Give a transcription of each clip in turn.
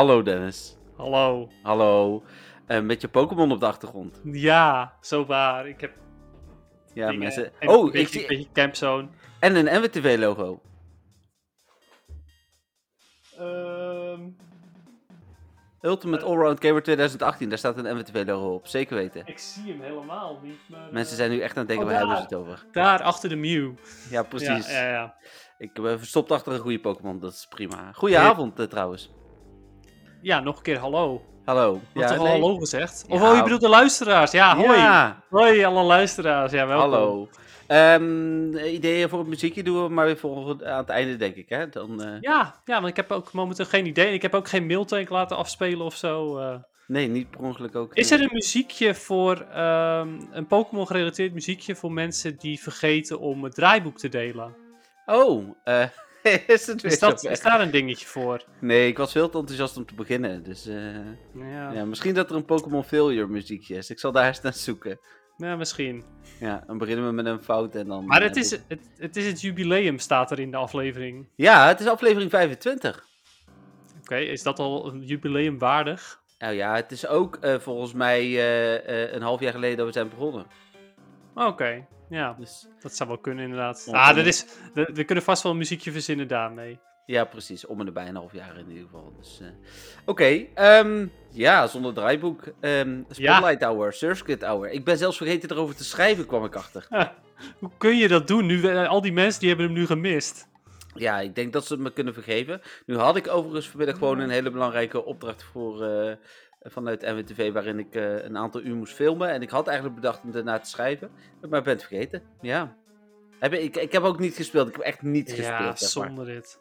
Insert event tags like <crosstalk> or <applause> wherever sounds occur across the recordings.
Hallo Dennis. Hallo. Hallo. Eh, met je Pokémon op de achtergrond. Ja, zo waar. Ik heb Ja, dingen- mensen. en Oh, een ik beetje, zie... beetje Campzone. En een NWTV logo. Ehm, Ultimate Eh. Allround Gamer 2018. Daar staat een NWTV logo op. Zeker weten. ik zie hem helemaal niet. Maar, Mensen eh, zijn nu echt aan het denken, Oh, waar hebben ze het over? Daar, achter de Mew. Ja, precies. Ja, ja, ja. Ik ben verstopt achter een goede Pokémon. Dat is prima. Goedenavond eh, trouwens. Ja, nog een keer hallo. Hallo. Had toch al hallo gezegd? Of Ja. oh, je bedoelt de luisteraars? Ja, hoi. Ja, Hoi, alle luisteraars. Ja, welkom. hallo. Ehm, ideeën voor het muziekje doen we maar weer voor aan het einde, denk ik. Hè? Dan, eh, Ja, ja, want ik heb ook momenteel geen idee. En ik heb ook geen mailtank laten afspelen of zo. eh. Nee, niet per ongeluk ook. Is er een muziekje voor, ehm, een Pokémon gerelateerd muziekje voor mensen die vergeten om het draaiboek te delen? Oh, eh, <laughs> <laughs> is het weer Is, dat, is daar een dingetje voor? Nee, ik was veel te enthousiast om te beginnen. Dus eh, Ja, ja, misschien dat er een Pokémon Failure muziekje is. Ik zal daar eens naar zoeken. ja misschien. Ja, dan beginnen we met een fout en dan... Maar eh, het is, dit- het, het is het jubileum, staat er in de aflevering. Ja, het is aflevering 25. Oké, is dat al een jubileum waardig? Nou ja, het is ook eh, volgens mij eh, eh, een half jaar geleden dat we zijn begonnen. Oké, ja, Dus dat zou wel kunnen inderdaad. Ja, Ah, dat is, we, we kunnen vast wel een muziekje verzinnen daarmee. ja, precies. Om en nabij een half jaar in ieder geval. Dus, eh, Oké, ehm, ja, zonder draaiboek. Ehm Spotlight Hour, Surfkit Hour. Ik ben zelfs vergeten erover te schrijven, kwam ik achter. <laughs> Hoe kun je dat doen? Nu, we- al die mensen die hebben hem nu gemist. Ja, ik denk dat ze het me kunnen vergeven. Nu had ik overigens vanmiddag gewoon een hele belangrijke opdracht voor, eh, vanuit NWTV waarin ik eh, een aantal uur moest filmen. En ik had eigenlijk bedacht om daarna te schrijven, maar ben het vergeten. Ja. Heb, ik, ik heb ook niet gespeeld. Ik heb echt niet gespeeld. Ja, zeg maar. zonder dit.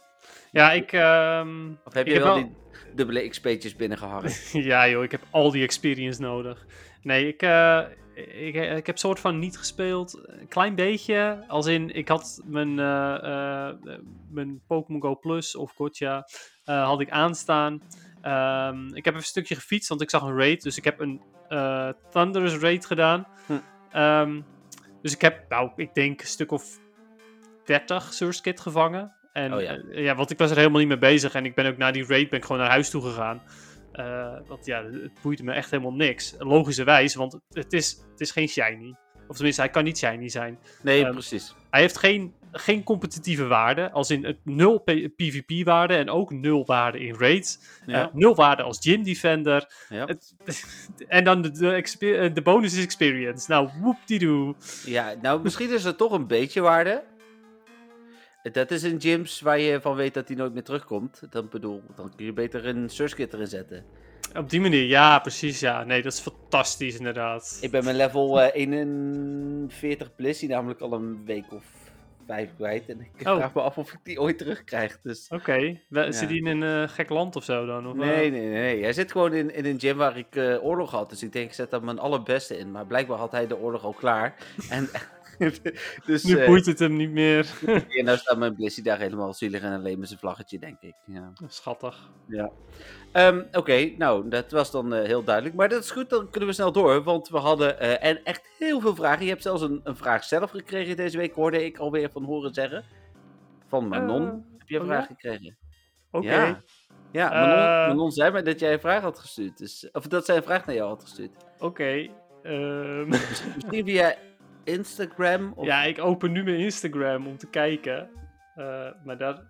Ja, ik... ehm, Of heb je wel, wel- die dubbele XP'tjes binnengeharkt? <laughs> ja joh, ik heb al die experience nodig. Nee, ik, eh, ik, ik heb soort van niet gespeeld. Een klein beetje. Als in, ik had mijn, eh, mijn Pokémon Go Plus of Gotcha had ik aanstaan. Ehm, ik heb even een stukje gefietst, want ik zag een raid. Dus ik heb een eh Thunderous raid gedaan. Hm. Ehm, dus ik heb, nou, ik denk een stuk of 30 Surskit gevangen. En Oh ja. eh, ja, want ik was er helemaal niet mee bezig. En ik ben ook na die raid ben ik gewoon naar huis toe gegaan. Eh, want ja, het boeide me echt helemaal niks. Logischerwijs, want het is, het is geen shiny. Of tenminste, hij kan niet shiny zijn. Nee, Ehm, precies. Hij heeft geen, geen competitieve waarde. Als in het nul P- PvP waarde en ook nul waarde in raids. Ja. Eh, nul waarde als gym defender. ja. Het, <laughs> en dan de, de, eh, de bonus is experience. Nou, whoop-die-doo. ja, nou misschien is er toch een beetje waarde. Dat is in gyms waar je van weet dat hij nooit meer terugkomt. Dan bedoel, dan kun je beter een Surskit erin zetten. Op die manier, ja, precies. Ja, nee, dat is fantastisch inderdaad. Ik ben mijn level eh, 41 Blissey namelijk al een week of vijf kwijt. En ik Oh. vraag me af of ik die ooit terugkrijg. Dus... Oké, zit hij in een eh, gek land of zo dan? Of, eh? Nee, nee, nee, nee. Hij zit gewoon in, in een gym waar ik eh, oorlog had. Dus ik denk, ik zet daar mijn allerbeste in. Maar blijkbaar had hij de oorlog al klaar. <laughs> En, <laughs> dus Nu eh, boeit het hem niet meer. <laughs> en nou staat mijn Blissey daar helemaal zielig en alleen met zijn vlaggetje, denk ik. Ja. Schattig. Ehm, Oké, nou, dat was dan eh, heel duidelijk. Maar dat is goed, dan kunnen we snel door. Want we hadden eh, en echt heel veel vragen. Je hebt zelfs een, een vraag zelf gekregen deze week, hoorde ik alweer van horen zeggen. Van Manon heb je een oh vraag ja? gekregen. Oké. Ja, ja Manon. Manon zei mij dat jij een vraag had gestuurd. Dus, of dat zij een vraag naar jou had gestuurd. Oké. ehm, Misschien via Instagram of... ja, ik open nu mijn Instagram om te kijken. Eh, maar daar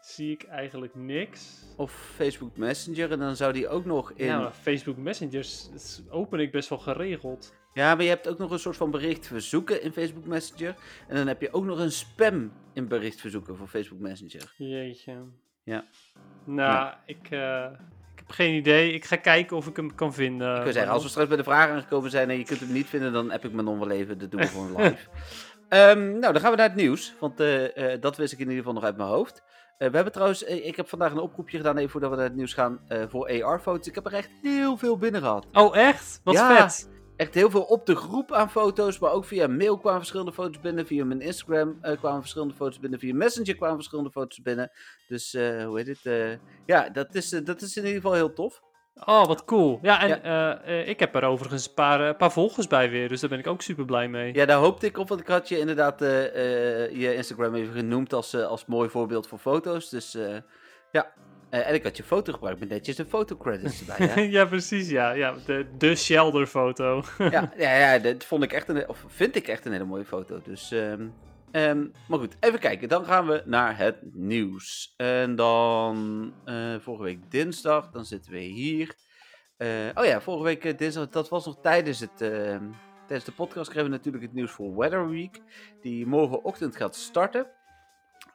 zie ik eigenlijk niks. of Facebook Messenger. En dan zou die ook nog in... Ja, maar Facebook Messengers dat open ik best wel geregeld. Ja, maar je hebt ook nog een soort van bericht verzoeken in Facebook Messenger. En dan heb je ook nog een spam in bericht verzoeken voor Facebook Messenger. Jeetje. Ja. Nou, ik, eh, ik heb geen idee. Ik ga kijken of ik hem kan vinden. Ik wil zeggen, als we straks bij de vraag aangekomen zijn en je kunt hem niet vinden, dan heb ik mijn non wel even. Dat doen we gewoon live. Ehm, nou, dan gaan we naar het nieuws. Want eh, eh, dat wist ik in ieder geval nog uit mijn hoofd. Eh, we hebben trouwens, ik heb vandaag een oproepje gedaan, even voordat we naar het nieuws gaan, voor AR-foto's. Ik heb er echt heel veel binnen gehad. Oh, echt? Wat Ja. vet. Echt heel veel op de groep aan foto's, maar ook via mail kwamen verschillende foto's binnen. Via mijn Instagram eh, kwamen verschillende foto's binnen. Via Messenger kwamen verschillende foto's binnen. Dus, eh, hoe heet het? eh, ja, dat is, dat is in ieder geval heel tof. Oh, wat cool. Ja, en Ja. ik heb er overigens een paar, eh, paar volgers bij weer. Dus daar ben ik ook super blij mee. Ja, daar hoopte ik op, want ik had je inderdaad je Instagram even genoemd als, als mooi voorbeeld voor foto's. Dus ja, Eh, en ik had je foto gebruikt met netjes de fotocredits erbij. Hè? <laughs> ja, precies, ja. ja de, de Shelder-foto. ja, <laughs> ja, ja, dat vond ik echt een, of vind ik echt een hele mooie foto. Dus, ehm, ehm, maar goed, even kijken. Dan gaan we naar het nieuws. En dan eh, vorige week dinsdag, dan zitten we hier. Eh, oh ja, vorige week dinsdag, dat was nog tijdens het... ehm, Tijdens de podcast kregen we natuurlijk het nieuws voor Weather Week, die morgenochtend gaat starten.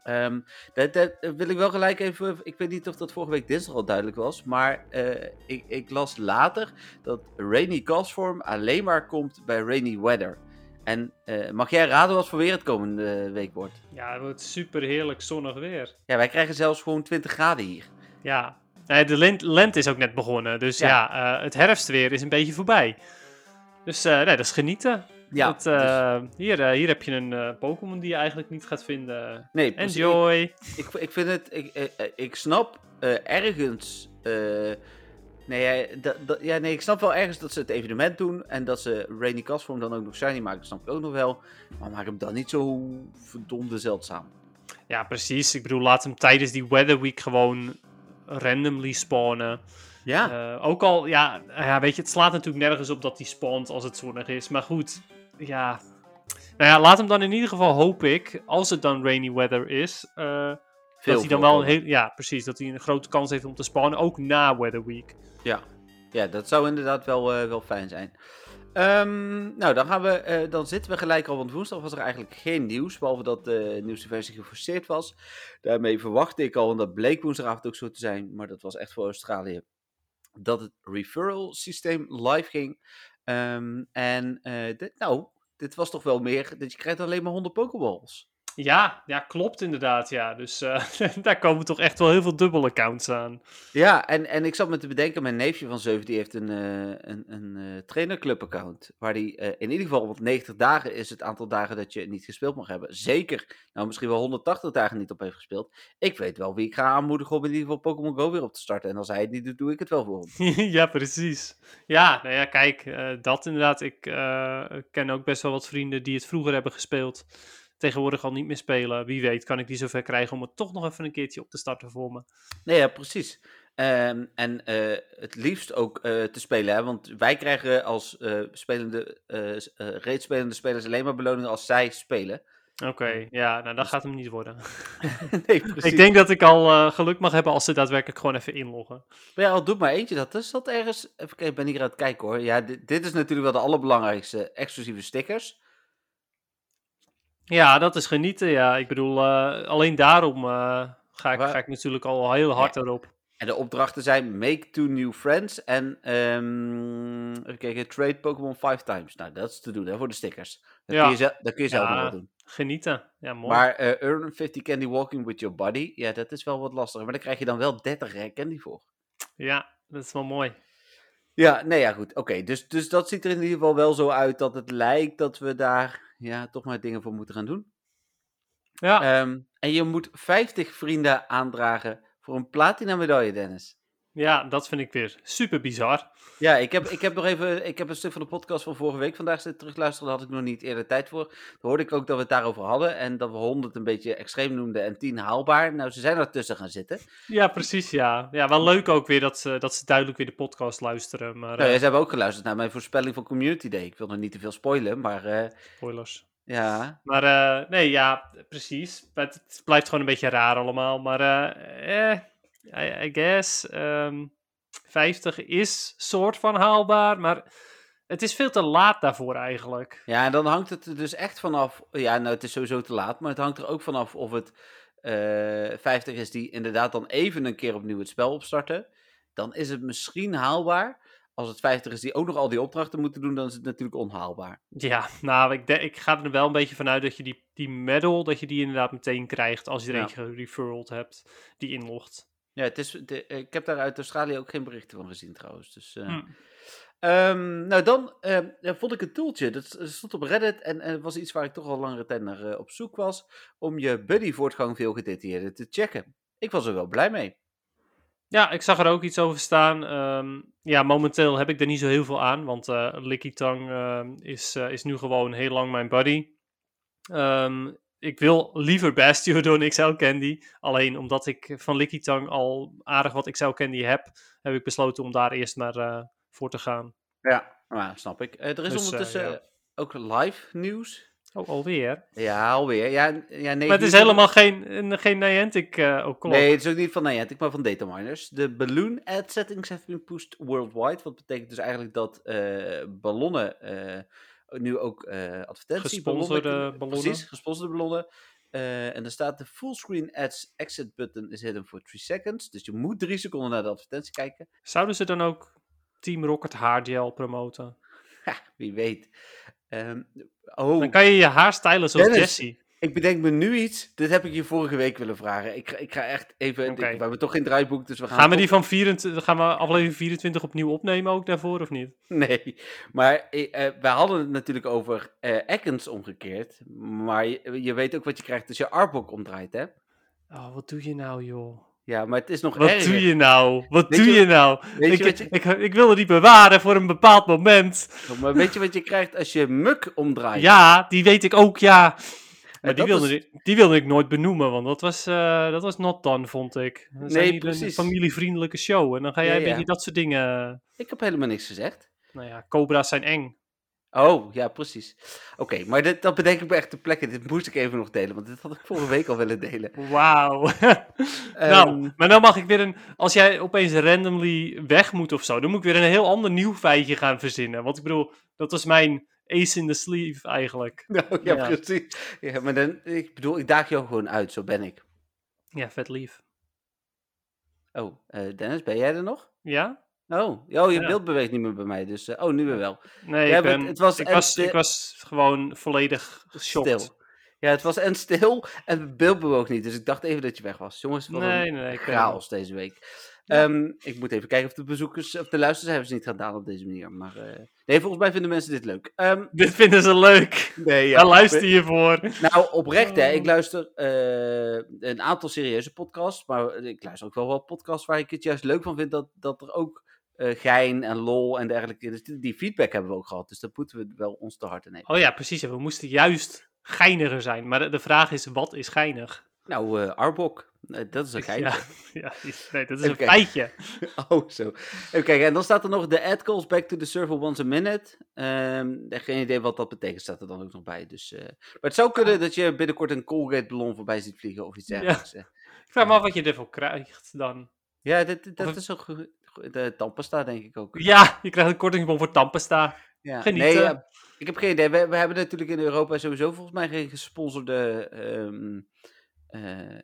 Ehm, dat, dat wil ik wel gelijk even. Ik weet niet of dat vorige week dinsdag al duidelijk was. Maar eh, ik, ik las later dat Rainy Castform alleen maar komt bij Rainy Weather. En eh, mag jij raden wat voor weer het komende week wordt? Ja, het wordt super heerlijk zonnig weer. Ja, wij krijgen zelfs gewoon 20 graden hier. Ja, de lent- lente is ook net begonnen. Dus Ja. ja, eh, het herfstweer is een beetje voorbij. Dus eh, nee, dat is genieten. Ja, eh, hier, eh, hier heb je een eh, Pokémon die je eigenlijk niet gaat vinden. nee, precies. Enjoy. Ik, ik vind het. Ik, ik snap ergens. nee, dat, dat- ja, nee, ik snap wel ergens dat ze het evenement doen. En dat ze Rainy Castform dan ook nog shiny maken. Snap ik ook nog wel. Maar maak hem dan niet zo verdomde zeldzaam. Ja, precies. Ik bedoel, laat hem tijdens die Weather Week gewoon randomly spawnen. Ja, ook al, ja, ja, weet je, het slaat natuurlijk nergens op dat hij spawnt als het zonnig is. Maar goed, ja. Nou ja, laat hem dan in ieder geval, hoop ik, als het dan rainy weather is, eh, veel dat hij dan wel een heel, ja, precies, dat hij een grote kans heeft om te spawnen, ook na Weather Week. Ja. ja, dat zou inderdaad wel, eh, wel fijn zijn. Ehm, nou, dan, gaan we, eh, dan zitten we gelijk al, want woensdag was er eigenlijk geen nieuws, behalve dat de nieuwste versie geforceerd was. Daarmee verwachtte ik al, en dat bleek woensdagavond ook zo te zijn, maar dat was echt voor Australië, dat het referral systeem live ging. Ehm, en eh, nou, dit was toch wel meer, dat je krijgt alleen maar 100 pokeballs. Ja, ja, klopt inderdaad, ja. Dus eh, <laughs> daar komen toch echt wel heel veel dubbele accounts aan. Ja, en, en ik zat me te bedenken, mijn neefje van 7, die heeft een, eh een, een eh, trainerclub account. Waar die in ieder geval, want 90 dagen is het aantal dagen dat je niet gespeeld mag hebben. Zeker, nou misschien wel 180 dagen niet op heeft gespeeld. Ik weet wel wie ik ga aanmoedigen om in ieder geval Pokémon Go weer op te starten. En als hij het niet doet, doe ik het wel voor hem. <laughs> ja, precies. Ja, nou ja, kijk, dat inderdaad. Ik ken ook best wel wat vrienden die het vroeger hebben gespeeld. Tegenwoordig al niet meer spelen. Wie weet kan ik die zover krijgen om het toch nog even een keertje op te starten voor me. Nee, ja, precies. Ehm, en eh, het liefst ook eh, te spelen, hè? want wij krijgen als eh, spelende, reeds spelende spelers alleen maar beloningen als zij spelen. Oké, ja, nou dat gaat hem niet worden. <laughs> nee, <laughs> precies. ik denk dat ik al geluk mag hebben als ze daadwerkelijk gewoon even inloggen. Maar ja, al doe maar eentje dat. Dus dat ergens. Even kijken, ik ben hier aan het kijken hoor. Ja, dit, dit is natuurlijk wel de allerbelangrijkste exclusieve stickers. Ja, dat is genieten, ja. Ik bedoel, eh, alleen daarom eh, ga, ik, Waar- ga ik natuurlijk al heel hard erop. En de opdrachten zijn make two new friends en ehm even kijken, trade Pokémon five times. Nou, dat is te doen hè, voor de stickers. Dat Ja. kun je, zel- dat kun je zelf Ja. nog doen. Genieten, ja mooi. Maar eh, earn 50 candy walking with your body. Ja, dat is wel wat lastiger. Maar daar krijg je dan wel 30 rare candy voor. Ja, dat is wel mooi. Ja, nee, ja, goed. Oké, dus, dus dat ziet er in ieder geval wel zo uit dat het lijkt dat we daar ja, toch maar dingen voor moeten gaan doen. Ja, Ehm, en je moet 50 vrienden aandragen voor een platina medaille, Dennis. Ja, dat vind ik weer super bizar. Ja, ik heb, ik heb nog even, ik heb een stuk van de podcast van vorige week vandaag zitten terugluisteren. Daar had ik nog niet eerder tijd voor. Toen hoorde ik ook dat we het daarover hadden. En dat we 100 een beetje extreem noemden en 10 haalbaar. Nou, ze zijn ertussen gaan zitten. Ja, precies, ja. Ja, wel leuk ook weer dat ze, dat ze duidelijk weer de podcast luisteren. Maar Nou, ja, eh, ze hebben ook geluisterd naar mijn voorspelling van Community Day. Ik wil nog niet te veel spoilen, maar eh, spoilers. ja. Maar eh, nee, ja, precies. Het, het blijft gewoon een beetje raar allemaal. Maar eh I, I guess. ehm 50 is soort van haalbaar, maar het is veel te laat daarvoor eigenlijk. Ja, en dan hangt het er dus echt vanaf. Ja, nou, het is sowieso te laat, maar het hangt er ook vanaf of het eh 50 is die inderdaad dan even een keer opnieuw het spel opstarten. Dan is het misschien haalbaar. Als het 50 is die ook nog al die opdrachten moeten doen, dan is het natuurlijk onhaalbaar. Ja, nou, ik, ik ga er wel een beetje vanuit dat je die, die medal, dat je die inderdaad meteen krijgt als je er Ja. eentje gereferrald hebt, die inlogt. Ja, het is, de- ik heb daar uit Australië ook geen berichten van gezien trouwens. Dus, eh. Hm. Ehm, nou, dan eh, ja, vond ik een tooltje. Dat stond op Reddit en, het was iets waar ik toch al langere tijd naar eh, op zoek was. Om je buddy voortgang veel gedetailleerder te checken. Ik was er wel blij mee. Ja, ik zag er ook iets over staan. Ehm, ja, momenteel heb ik er niet zo heel veel aan, want eh Licky Tang ehm, is, eh, is nu gewoon heel lang mijn buddy. Ehm, ik wil liever Bastiodon XL Candy. Alleen omdat ik van Licky Tang al aardig wat XL Candy heb, heb ik besloten om daar eerst maar eh, voor te gaan. Ja, nou, snap ik. Eh, er is Dus, eh, ondertussen ja. ook live nieuws. Oh, alweer. Ja, alweer. Ja, ja, nee, Maar het is helemaal geen, een- geen Niantic eh ook klok. Nee, het is ook niet van Niantic, maar van dataminers. De balloon ad settings have been pushed worldwide. Wat betekent dus eigenlijk dat ballonnen nu ook eh advertentie Gesponsorde ballonnen-. Precies, gesponsorde ballonnen. Eh, en er staat de fullscreen ads exit button is hidden for 3 seconds. Dus je moet drie seconden naar de advertentie kijken. Zouden ze dan ook Team Rocket haargel promoten? Ha, <laughs> wie weet. Ehm, oh, Dan kan je je haar stylen zoals Jessie. Ik bedenk me nu iets. Dit heb ik je vorige week willen vragen. Ik, ga- ik ga echt even... Ik- we hebben toch geen draaiboek, dus we gaan... Gaan we die van 24, gaan we aflevering 24 opnieuw opnemen ook daarvoor of niet? <laughs> Nee, maar eh, wij hadden het natuurlijk over Ekans omgekeerd. Maar je, je weet ook wat je krijgt als je Arbok omdraait, hè? Oh, wat doe je nou, joh? Ja, maar het is nog Wat erger. doe je nou? Wat Weet doe je- je nou? weet je Ik, wat je- ik, ik wilde die bewaren voor een bepaald moment. Maar weet je wat je krijgt als je Muk omdraait? Ja, die weet ik ook, ja. Maar die dat wilde, is- die wilde ik nooit benoemen, want dat was, eh, dat was not done, vond ik. Zijn Nee, precies. een familievriendelijke show en dan ga jij Ja, een beetje dat soort dingen... Ik heb helemaal niks gezegd. Nou ja, cobra's zijn eng. Oh, ja, precies. Oké, maar dit, dat bedenk ik me echt ter plekke. Dit moest ik even nog delen, want dit had ik vorige week al willen delen. <laughs> Wauw. <laughs> Ehm, nou, maar dan mag ik weer een... Als jij opeens randomly weg moet of zo, dan moet ik weer een heel ander nieuw feitje gaan verzinnen. Want ik bedoel, dat was mijn ace in the sleeve eigenlijk. <laughs> nou, ja, Ja. precies. Ja, maar dan, ik bedoel, ik daag jou gewoon uit, zo ben ik. Ja, vet lief. Oh, eh, Dennis, ben jij er nog? Ja? Oh, oh je Ja. beeld beweegt niet meer bij mij, dus... eh, oh, nu weer wel. Nee, ik, ben, het was ik, was, ik was gewoon volledig geschokt. Stil. Ja, het was en stil en het beeld bewoog niet. Dus ik dacht even dat je weg was. Jongens, wat Nee, een nee, chaos deze week. Ja. Ehm, ik moet even kijken of de bezoekers, of de luistercijfers niet gaan dalen op deze manier. Maar eh, nee, volgens mij vinden mensen dit leuk. Ehm, <laughs> Dit vinden ze leuk. nee, Daar luister je voor. Nou, oprecht hè. Ik Oh. luister eh, een aantal serieuze podcasts. Maar ik luister ook wel wat podcasts waar ik het juist leuk van vind dat, dat er ook eh, gein en lol en dergelijke. Dus die, die feedback hebben we ook gehad. Dus dat moeten we wel ons te harte nemen. Oh ja, precies. We moesten juist geiniger zijn. Maar de, de vraag is, wat is geinig? Nou, Arbok. Eh, dat is een <laughs> geintje. <laughs> Ja, ja, nee, dat is Even een feitje. <laughs> Oh, zo. Even kijken, en dan staat er nog de ad calls back to the server once a minute. Ehm geen idee wat dat betekent, staat er dan ook nog bij. Dus, eh, maar het zou kunnen dat je binnenkort een Colgate ballon voorbij ziet vliegen of iets Ja. dergelijks. eh. Ik vraag me af wat je ervoor krijgt dan. Ja, dat Of- is ook. De tandpasta denk ik ook. Ja, je krijgt een kortingsbon voor Tampesta. Ja. Genieten. Nee, ja, ik heb geen idee. We, we hebben natuurlijk in Europa sowieso volgens mij geen gesponsorde ehm, eh,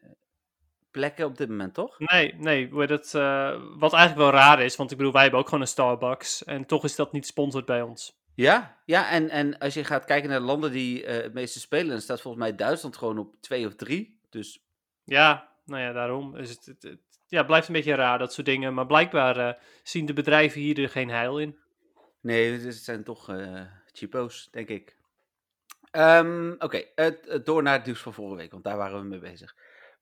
plekken op dit moment, toch? Nee, nee, eh, wat eigenlijk wel raar is, want ik bedoel, wij hebben ook gewoon een Starbucks. En toch is dat niet sponsored bij ons. Ja, ja en, en als je gaat kijken naar de landen die eh, het meeste spelen, dan staat volgens mij Duitsland gewoon op twee of drie. Dus Ja, nou ja, daarom. is het, het, het- ja, blijft een beetje raar, dat soort dingen. Maar blijkbaar eh, zien de bedrijven hier er geen heil in. nee, het zijn toch cheapo's, denk ik. Ehm, Oké, door naar het nieuws van vorige week, want daar waren we mee bezig.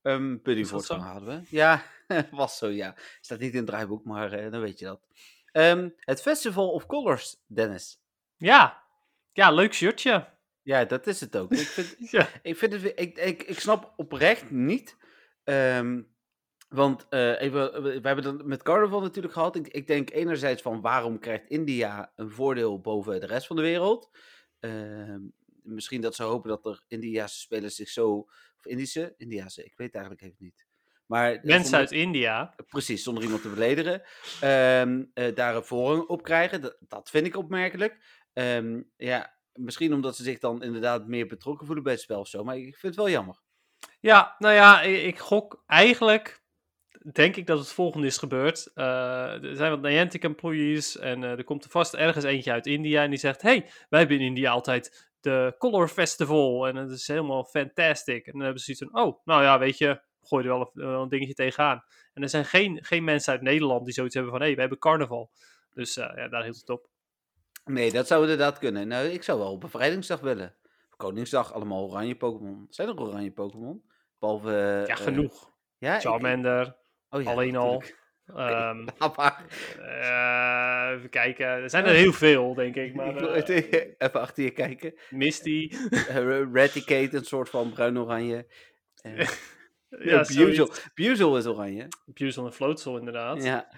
Um, puddingvoortgang zo? hadden we. Ja, <laughs> was zo, ja. Staat niet in het draaiboek, maar eh, dan weet je dat. Ehm, het Festival of Colors, Dennis. Ja, ja, leuk shirtje. Ja, dat is het ook. Ik vind, <laughs> Ja. ik, vind het, ik, ik, ik snap oprecht niet. ehm, want eh, even, we we hebben het met carnaval natuurlijk gehad. Ik, ik denk enerzijds van waarom krijgt India een voordeel boven de rest van de wereld? Ehm, misschien dat ze hopen dat er Indiase spelers zich zo. Of Indische? Indiase, ik weet eigenlijk even niet. Maar, Mensen zonder- uit India. Precies, zonder iemand te beledigen. Ehm, eh, daar een voorrang op krijgen. Dat, dat vind ik opmerkelijk. Ehm, ja, misschien omdat ze zich dan inderdaad meer betrokken voelen bij het spel of zo. Maar ik vind het wel jammer. Ja, nou ja, ik, ik gok eigenlijk. Denk ik dat het volgende is gebeurd. Eh, er zijn wat Niantic employees en eh, er komt er vast ergens eentje uit India en die zegt: Hey, wij hebben in India altijd de Color Festival en het is helemaal fantastic. En dan hebben ze zoiets van: Oh, nou ja, weet je, gooi er wel een, wel een dingetje tegenaan. En er zijn geen, geen mensen uit Nederland die zoiets hebben van: Hey, we hebben carnaval. Dus eh, ja, daar hield het op. Nee, dat zou inderdaad kunnen. Nou, ik zou wel op bevrijdingsdag willen. Koningsdag, allemaal oranje Pokémon. Zijn er oranje Pokémon? Behalve... Ja, eh, genoeg. ja, ik- Charmander. oh ja, alleen al. Ehm, <laughs> eh, even kijken. Er zijn er heel veel, denk ik. Maar eh, <laughs> Even achter je kijken. Misty. Eh, Raticate, een soort van bruin-oranje. <laughs> Ja, ja, Buzel. is oranje. Buzel en Floatsel, inderdaad. Ja, Ja.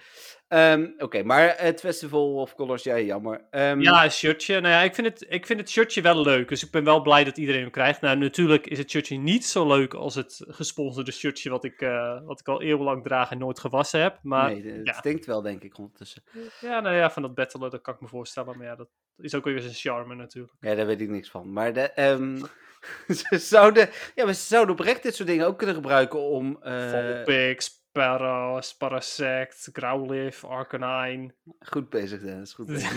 Ehm, Oké, maar het Festival of Colors, ja, jammer. Ehm, een shirtje. Nou ja, ik vind, het, ik vind het shirtje wel leuk. Dus ik ben wel blij dat iedereen hem krijgt. Nou, natuurlijk is het shirtje niet zo leuk als het gesponsorde shirtje wat ik, eh, wat ik al eeuwenlang draag en nooit gewassen heb. Maar nee, het ja. stinkt wel, denk ik, ondertussen. ja, nou ja, van dat battelen, dat kan ik me voorstellen. Maar ja, dat is ook weer zijn charme natuurlijk. Ja, daar weet ik niks van. Maar de, ehm, <laughs> ze, zouden, ja, maar ze zouden oprecht dit soort dingen ook kunnen gebruiken om... eh, Volpix, Paras, Parasect, Growlithe, Arcanine. goed bezig, Dennis. Goed bezig.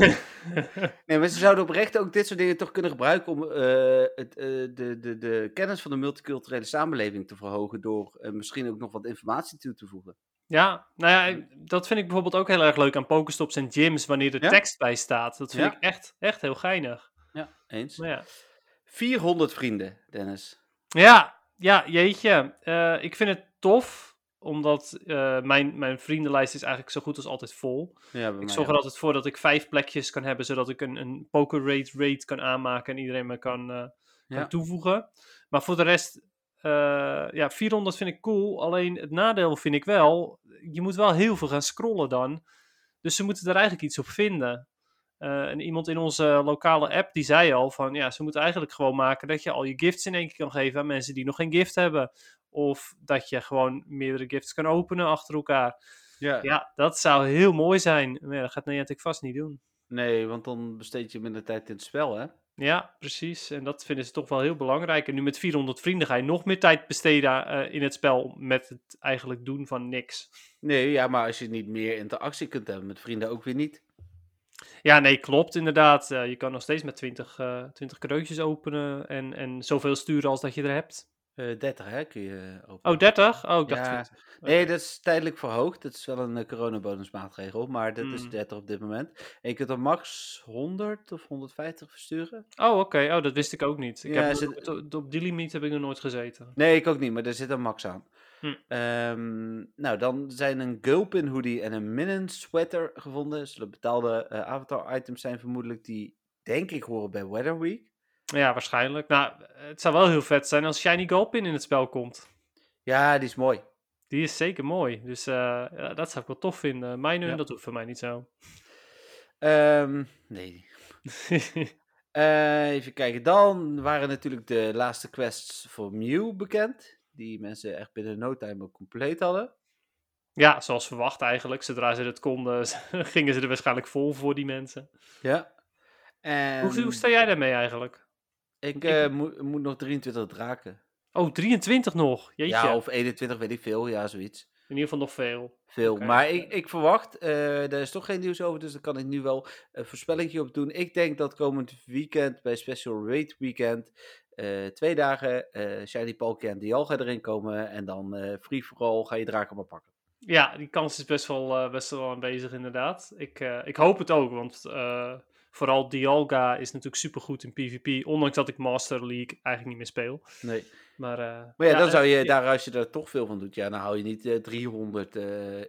<laughs> Nee, maar ze zouden oprecht ook dit soort dingen toch kunnen gebruiken om eh, het, eh, de, de, de kennis van de multiculturele samenleving te verhogen door misschien ook nog wat informatie toe te voegen. Ja, nou ja, dat vind ik bijvoorbeeld ook heel erg leuk aan Pokestops en gyms, wanneer er Ja? tekst bij staat. Dat vind Ja. ik echt, echt heel geinig. Ja, eens. Maar ja, 400 vrienden, Dennis. ja, ja jeetje. Eh, ik vind het tof, omdat eh, mijn, mijn vriendenlijst is eigenlijk zo goed als altijd vol. Ja, Ik zorg er altijd voor dat ik vijf plekjes kan hebben, zodat ik een, een poker rate rate kan aanmaken en iedereen me kan, eh, kan Ja. toevoegen. Maar voor de rest, ja, 400 vind ik cool. Alleen het nadeel vind ik wel, je moet wel heel veel gaan scrollen dan. Dus ze moeten er eigenlijk iets op vinden. Eh, en iemand in onze lokale app die zei al van ja, ze moeten eigenlijk gewoon maken dat je al je gifts in één keer kan geven aan mensen die nog geen gift hebben. Of dat je gewoon meerdere gifts kan openen achter elkaar. Ja. Ja, dat zou heel mooi zijn. Maar ja, dat gaat Niantic vast niet doen. Nee, want dan besteed je minder tijd in het spel, hè? Ja, precies. En dat vinden ze toch wel heel belangrijk. En nu met 400 vrienden ga je nog meer tijd besteden eh, in het spel met het eigenlijk doen van niks. Nee, ja, maar als je niet meer interactie kunt hebben met vrienden, ook weer niet. Ja, nee, klopt inderdaad. Eh, je kan nog steeds met 20, eh 20 cadeautjes openen en, en zoveel sturen als dat je er hebt. Eh 30, hè, kun je openen. Oh, 30? Oh, ik dacht Ja, 20. Nee, dat is tijdelijk verhoogd. Dat is wel een uh, coronabonusmaatregel, maar dat is Hmm. 30 op dit moment. En je kunt er max 100 of 150 versturen. Oh, oké. Oh, dat wist ik ook niet. Ik Ja, heb, op, op die limiet heb ik nog nooit gezeten. Nee, ik ook niet, maar er zit een max aan. Hm. Ehm, nou, dan zijn een Gulpin hoodie en een Minion sweater gevonden. Zullen betaalde eh, avatar items zijn vermoedelijk die, denk ik, horen bij Weather Week. Ja, waarschijnlijk. Nou, het zou wel heel vet zijn als Shiny Gulpin in het spel komt. Ja, die is mooi. Die is zeker mooi. Dus eh, ja, dat zou ik wel tof vinden. Mijn Ja. dat hoeft voor mij niet zo. Ehm, nee. <laughs> Eh, even kijken. Dan waren natuurlijk de laatste quests voor Mew bekend. Die mensen echt binnen no time ook compleet hadden. ja, zoals verwacht eigenlijk. Zodra ze het konden, <laughs> gingen ze er waarschijnlijk vol voor die mensen. Ja. En Hoe, hoe sta jij daarmee eigenlijk? ik eh, moet, moet nog 23 draken. Oh, 23 nog. Jeetje. Ja, of 21, weet ik veel. Ja, zoiets. In ieder geval nog veel. Veel. Maar ik, ik verwacht, eh daar is toch geen nieuws over, dus daar kan ik nu wel een voorspellingje op doen. Ik denk dat komend weekend, bij Special Raid Weekend, eh, twee dagen eh, Shiny Palkia en Dialga erin komen. En dan eh free for all ga je draken maar pakken. Ja, die kans is best wel, best wel aanwezig inderdaad. Ik, ik hoop het ook, want vooral Dialga is natuurlijk supergoed in PvP. Ondanks dat ik Master League eigenlijk niet meer speel. Nee. Maar, Maar ja, dan zou je daar, als je er toch veel van doet, ja, dan hou je niet eh, 300 eh,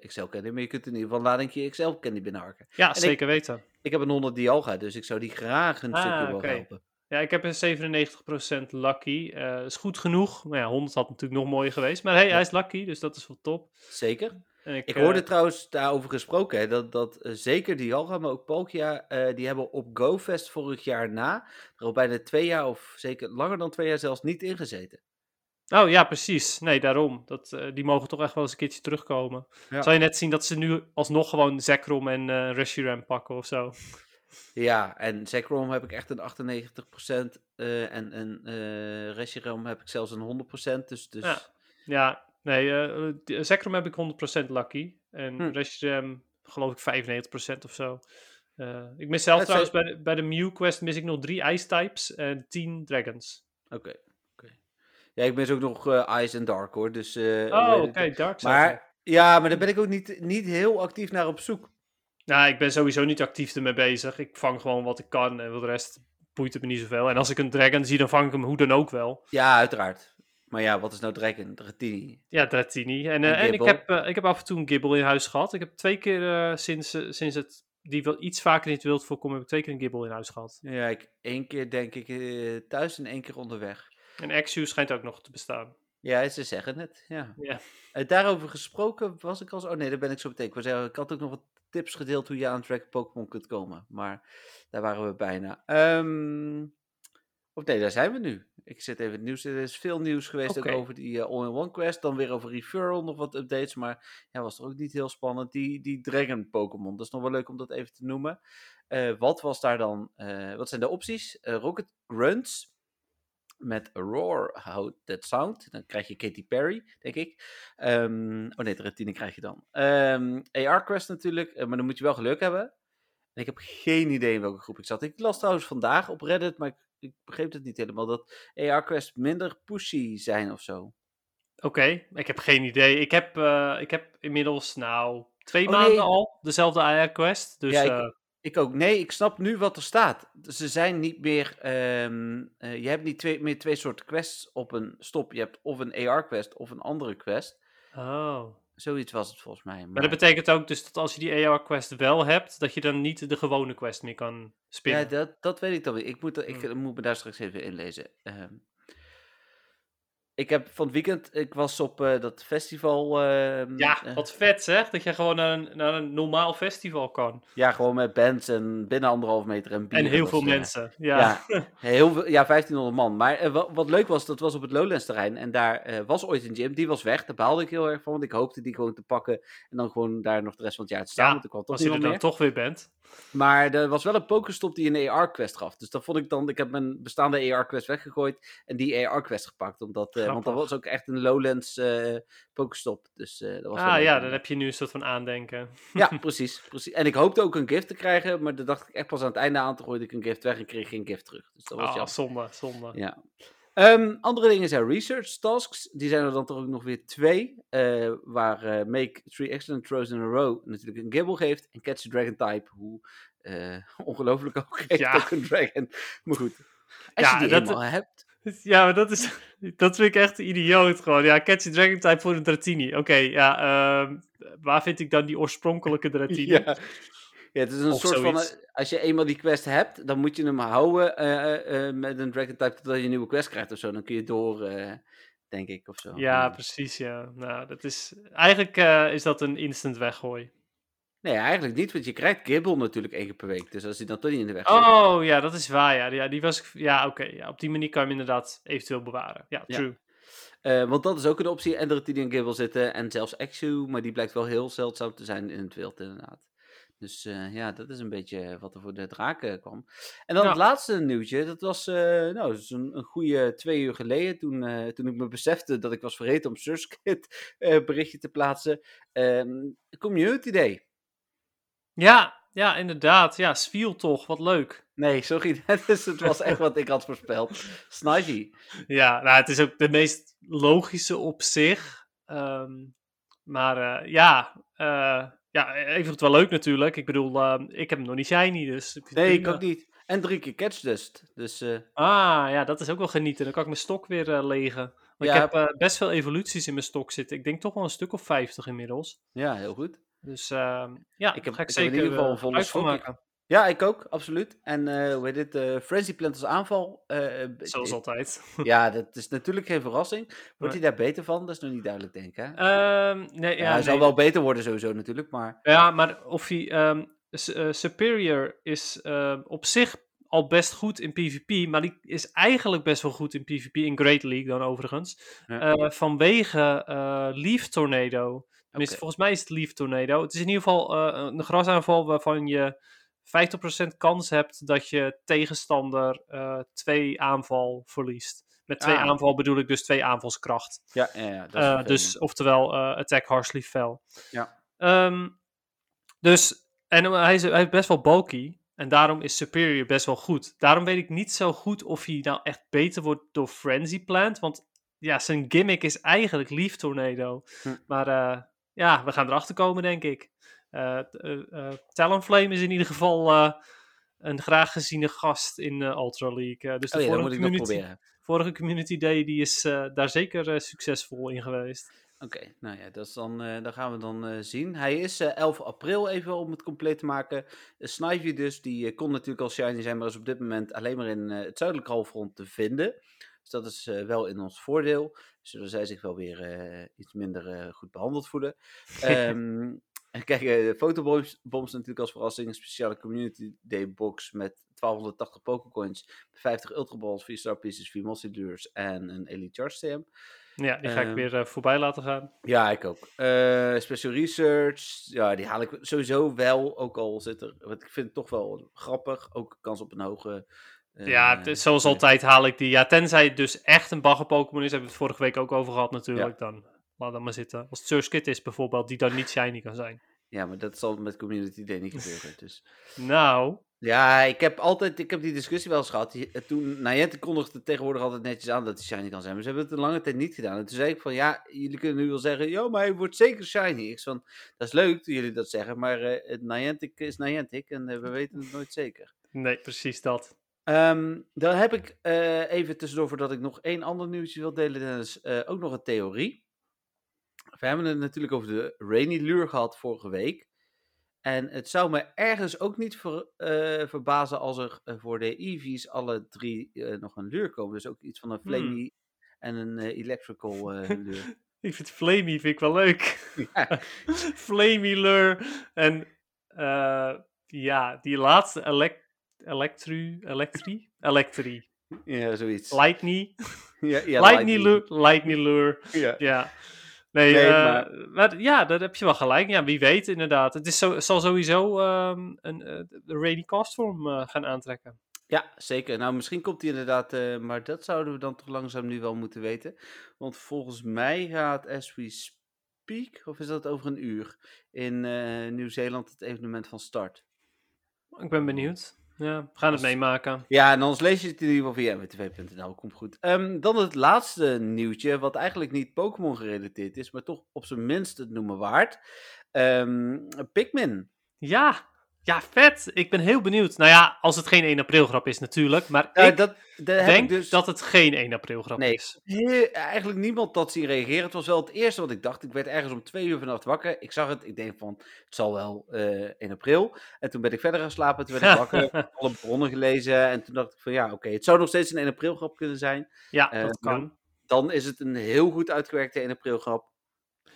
XL candy, maar je kunt in ieder geval laat je XL candy binnenharken. Ja, zeker weten. Ik heb een 100 Dialga, dus ik zou die graag een Ah, stukje oké. helpen. Ja, ik heb een 97% lucky. Eh is goed genoeg. Maar ja, 100 had natuurlijk nog mooier geweest. Maar hey, Ja. hij is lucky, dus dat is wel top. Zeker. En ik, Ik eh, hoorde trouwens daarover gesproken, hè, dat, dat eh, zeker Dialga, maar ook Palkia, die hebben op GoFest vorig jaar na, er al bijna twee jaar of zeker langer dan twee jaar zelfs niet ingezeten. Oh ja, precies. Nee, daarom. Dat, die mogen toch echt wel eens een keertje terugkomen. Ja. Zal je net zien dat ze nu alsnog gewoon Zekrom en Reshiram pakken of zo. Ja, en Zekrom heb ik echt een 98% eh, en een eh Reshiram heb ik zelfs een 100%. Dus, dus Ja. Ja, nee, eh, Zekrom heb ik 100% lucky. En Hm. Reshiram geloof ik 95% of zo. Ik mis zelf trouwens bij de, bij de Mew Quest mis ik nog drie Ice types en 10 Dragons. Oké. oké. Ja, ik ben ook nog Ice en Dark hoor. Dus, Oh, oké, Dark Maar ja, maar daar ben ik ook niet, niet heel actief naar op zoek. Nou, ik ben sowieso niet actief ermee bezig. Ik vang gewoon wat ik kan en voor de rest boeit het me niet zoveel. En als ik een dragon zie, dan vang ik hem hoe dan ook wel. Ja, uiteraard. Maar ja, wat is nou Dragon? Dratini. Ja, Dratini. En, En eh, en ik, heb, eh, ik heb af en toe een Gibble in huis gehad. Ik heb twee keer eh, sinds, sinds het die wel iets vaker in het wild voorkomen, heb ik twee keer een Gibble in huis gehad. Ja, ik, één keer denk ik thuis en één keer onderweg. En Exu schijnt ook nog te bestaan. Ja, ze zeggen het, ja. Ja. Daarover gesproken was ik al zo... Oh nee, daar ben ik zo meteen. Ik, zeggen, ik had ook nog wat tips gedeeld hoe je aan Dragon Pokémon kunt komen. Maar daar waren we bijna. Ehm of nee, daar zijn we nu. Ik zit even het nieuws. Er is veel nieuws geweest ook over die eh, All-in-One Quest. Dan weer over Referral, nog wat updates. Maar ja, was er ook niet heel spannend. Die, die Dragon Pokémon, dat is nog wel leuk om dat even te noemen. Eh, wat was daar dan... eh, wat zijn de opties? Rocket Grunts met Roar How That Sound. Dan krijg je Katy Perry, denk ik. Ehm, oh nee, de Retine krijg je dan. Ehm, AR Quest natuurlijk, eh, maar dan moet je wel geluk hebben. En ik heb geen idee in welke groep ik zat. Ik las trouwens vandaag op Reddit, maar ik, ik begreep het niet helemaal, dat AR Quest minder pushy zijn of zo. Oké, ik heb geen idee. Ik heb, eh, ik heb inmiddels, nou, twee Oh, maanden nee. al dezelfde AR-quest. Dus Ja, ik- eh, Ik ook. Nee, ik snap nu wat er staat. Ze zijn niet meer. eh, je hebt niet twee, meer twee soorten quests op een stop. Je hebt of een AR-quest of een andere quest. oh. Zoiets was het volgens mij. Maar, Maar dat betekent ook dus dat als je die AR-quest wel hebt, dat je dan niet de gewone quest meer kan ja, spinnen. dat, dat weet ik dan weer. Ik moet, er- ik Hmm. moet me daar straks even inlezen. Ehm ik heb van het weekend. Ik was op eh, dat festival. ehm, Ja, eh, wat vet zeg, dat je gewoon naar een, naar een normaal festival kan. ja, gewoon met bands en binnen anderhalf meter en bier. En heel veel eh, mensen. Ja. Ja, <laughs> heel veel, ja, 1500 man. Maar wat, wat leuk was, dat was op het Lowlands terrein. En daar was ooit een gym, die was weg. Daar baalde ik heel erg van, want ik hoopte die gewoon te pakken. En dan gewoon daar nog de rest van het jaar te staan. Ja, want ik kwam als je er dan meer. toch weer bent. Maar er was wel een Pokéstop die een AR-quest gaf. Dus dat vond ik dan, ik heb mijn bestaande AR-quest weggegooid. En die AR-quest gepakt. Omdat, want dat was ook echt een Lowlands eh Pokéstop. Dus eh, dat was Ah ja, dan heb je nu een soort van aandenken. Ja, <laughs> precies, precies. En ik hoopte ook een gift te krijgen. Maar dat dacht ik echt pas aan het einde aan te gooien ik een gift weg. En kreeg geen gift terug. Dus dat was Ah, zonde, zonde. Ja. Ehm, andere dingen zijn research tasks. Die zijn er dan toch ook nog weer twee. eh, waar Make Three Excellent Throws in a Row natuurlijk een Gibble geeft. En Catch a Dragon Type. Hoe eh, <laughs> ongelooflijk ook geeft Ja. ook een Dragon. Maar goed. Als Ja, je die dat- eenmaal hebt. <laughs> Ja, maar dat is. <laughs> Dat vind ik echt idioot gewoon. Ja, Catch a Dragon type voor een Dratini. Oké, ja. ehm, waar vind ik dan die oorspronkelijke <laughs> Dratini? Ja. ja, het is een Of soort van... zoiets. eh, als je eenmaal die quest hebt, dan moet je hem houden eh, eh, met een Dragon Type totdat je een nieuwe quest krijgt of zo. Dan kun je door, eh, denk ik, of zo. Ja, precies, ja. Nou, dat is... Eigenlijk eh, is dat een instant weggooi. Nee, eigenlijk niet, want je krijgt Gibble natuurlijk één keer per week. Dus als hij dan toch niet in de weg zit. Oh, ja, dat is waar, ja. Ja, die was... Ja, oké. ja, op die manier kan je hem inderdaad eventueel bewaren. Ja, Ja. true. Eh, want dat is ook een optie. En dat die in Gibble zitten. En zelfs Exu. Maar die blijkt wel heel zeldzaam te zijn in het wild, inderdaad. Dus eh, ja, dat is een beetje wat er voor de draken kwam. En dan het laatste nieuwtje. Dat was eh, nou, dat is een, een goede twee uur geleden. Toen, eh, toen ik me besefte dat ik was vergeten om Surskit eh berichtje te plaatsen. Ehm, Community Day. Ja, ja, inderdaad. Ja, Sviel toch. Wat leuk. Nee, sorry. <laughs> Het, is, het was echt wat ik had voorspeld. Snivy. Ja, nou, het is ook de meest logische op zich. Ehm, maar eh, ja, eh ja, even het wel leuk natuurlijk. Ik bedoel, ehm, ik heb hem nog niet shiny, dus... Nee, ik ook niet. En drie keer Catchdust. Dus eh, Ah, ja, dat is ook wel genieten. Dan kan ik mijn stok weer eh, legen. Want Ja. ik heb eh, best veel evoluties in mijn stok zitten. Ik denk toch wel een stuk of 50 inmiddels. ja, heel goed. Dus ehm, ja, Ik heb- ga ik ik heb in zeker ieder geval eh, een volle stok. maken. Ja, ik ook, absoluut. En eh hoe heet dit? eh Frenzy Plant als aanval. eh, eh, Zoals eh, altijd. Ja, dat is natuurlijk geen verrassing. <laughs> Wordt hij daar beter van? Dat is nog niet duidelijk, denk ik. Hè? Ehm, nee, ja, hij zal wel beter worden sowieso natuurlijk, maar... Ja, maar of hij... ehm, eh, Superior is op zich al best goed in PvP, maar die is eigenlijk best wel goed in PvP, in Great League dan overigens. Ja. Eh, vanwege eh Leaf Tornado. Oké. volgens mij is het Leaf Tornado. Het is in ieder geval eh, een grasaanval waarvan je 50% kans hebt dat je tegenstander eh, twee aanval verliest. Met twee Ah. aanval bedoel ik dus twee aanvalskracht. Ja, ja, ja dat is Eh, dus oftewel attack harshly fell. Ja. Ehm, dus, en hij is, hij is best wel bulky. En daarom is Superior best wel goed. Daarom weet ik niet zo goed of hij nou echt beter wordt door Frenzy Plant. Want ja, zijn gimmick is eigenlijk Leaf Tornado. Hm. Maar ja, we gaan erachter komen, denk ik. Eh eh, eh, Talonflame is in ieder geval een graag geziene gast in eh, Ultra League. Dus de Oh ja, dat vorige moet ik nog community, proberen. vorige Community Day die is daar zeker succesvol in geweest. Oké, nou ja, dat is dan, dat gaan we dan zien. Hij is eh 11 april, even om het compleet te maken. Uh, Snivy dus, die kon natuurlijk al shiny zijn, maar is op dit moment alleen maar in het zuidelijke halfrond te vinden. Dus dat is wel in ons voordeel. Zullen zij zich wel weer eh, iets minder eh, goed behandeld voelen. <laughs> Ehm, en <laughs> kijk, eh, de fotobombs bombs natuurlijk als verrassing. Een speciale Community Day box met 1280 Pokécoins, 50 Ultra Balls, 4 Star Pieces, 4 Mossy Lures en een Elite Charge TM. Ja, die ga ik Ehm, weer voorbij laten gaan. Ja, ik ook. Special Research, ja, die haal ik sowieso wel. Ook al zit er, want ik vind het toch wel grappig. Ook kans op een hoge. Eh, ja, is zoals eh, altijd haal ik die. Ja, tenzij het dus echt een bagger Pokémon is, hebben we het vorige week ook over gehad natuurlijk. Dan laat dat maar zitten. Als het Surskit is bijvoorbeeld, die dan niet shiny kan zijn. Ja, maar dat zal met Community Day niet gebeuren. Dus. <laughs> Nou, Ja, ik heb altijd, ik heb die discussie wel eens gehad. Eh, Toen, Niantic kondigde tegenwoordig altijd netjes aan dat hij shiny kan zijn. Maar ze hebben het een lange tijd niet gedaan. En toen zei ik van, ja, jullie kunnen nu wel zeggen, ja, maar hij wordt zeker shiny. Ik van, dat is leuk dat jullie dat zeggen, maar eh, het Niantic is Niantic en eh, we weten het nooit zeker. nee, precies dat. Ehm, dan heb ik eh, even tussendoor, voordat ik nog één ander nieuwtje wil delen, Dennis, eh, ook nog een theorie. We hebben het natuurlijk over de Rainy Lure gehad vorige week. En het zou me ergens ook niet ver- eh, verbazen als er voor de EV's alle drie nog een lure komen. Dus ook iets van een Hmm. Flamey en een Electrical <laughs> lure. Ik vind Flamey vind ik wel leuk. Ja. <laughs> Flamey Lure. En ja, die laatste elect Electru, Electri? Electri. ja, zoiets. Lightning. <laughs> ja, ja, Lightning Lure. Lightning Lure. Ja. Ja. Nee, Nee, eh, maar- maar... ja, daar heb je wel gelijk. Ja, wie weet inderdaad. Het is zo, zal sowieso ehm, een eh, de Rainy eh gaan aantrekken. Ja, zeker. Nou, misschien komt die inderdaad, eh, maar dat zouden we dan toch langzaam nu wel moeten weten. Want volgens mij gaat As We Speak, of is dat over een uur, in eh, Nieuw-Zeeland het evenement van start. Ik ben benieuwd. Ja, we gaan het meemaken. Ja, en anders lees je het in ieder geval via mwtv.nl, komt goed. Ehm, dan het laatste nieuwtje, wat eigenlijk niet Pokémon gerelateerd is, maar toch op zijn minst het noemen waard. Ehm, Pikmin. Ja, ja, vet. Ik ben heel benieuwd. Nou ja, als het geen 1 april grap is natuurlijk. Maar Ja, ik dat, heb denk ik dus... dat het geen 1 april grap Nee. is. Heel- eigenlijk niemand dat zien reageren. Het was wel het eerste wat ik dacht. Ik werd ergens om twee uur vannacht wakker. Ik zag het. Ik denk van, het zal wel eh 1 april. En toen ben ik verder gaan slapen. Toen werd ik wakker. <laughs> alle bronnen gelezen. En toen dacht ik van, ja, oké. het zou nog steeds een 1 april grap kunnen zijn. Ja, Eh, dat kan. Dan is het een heel goed uitgewerkte 1 april grap.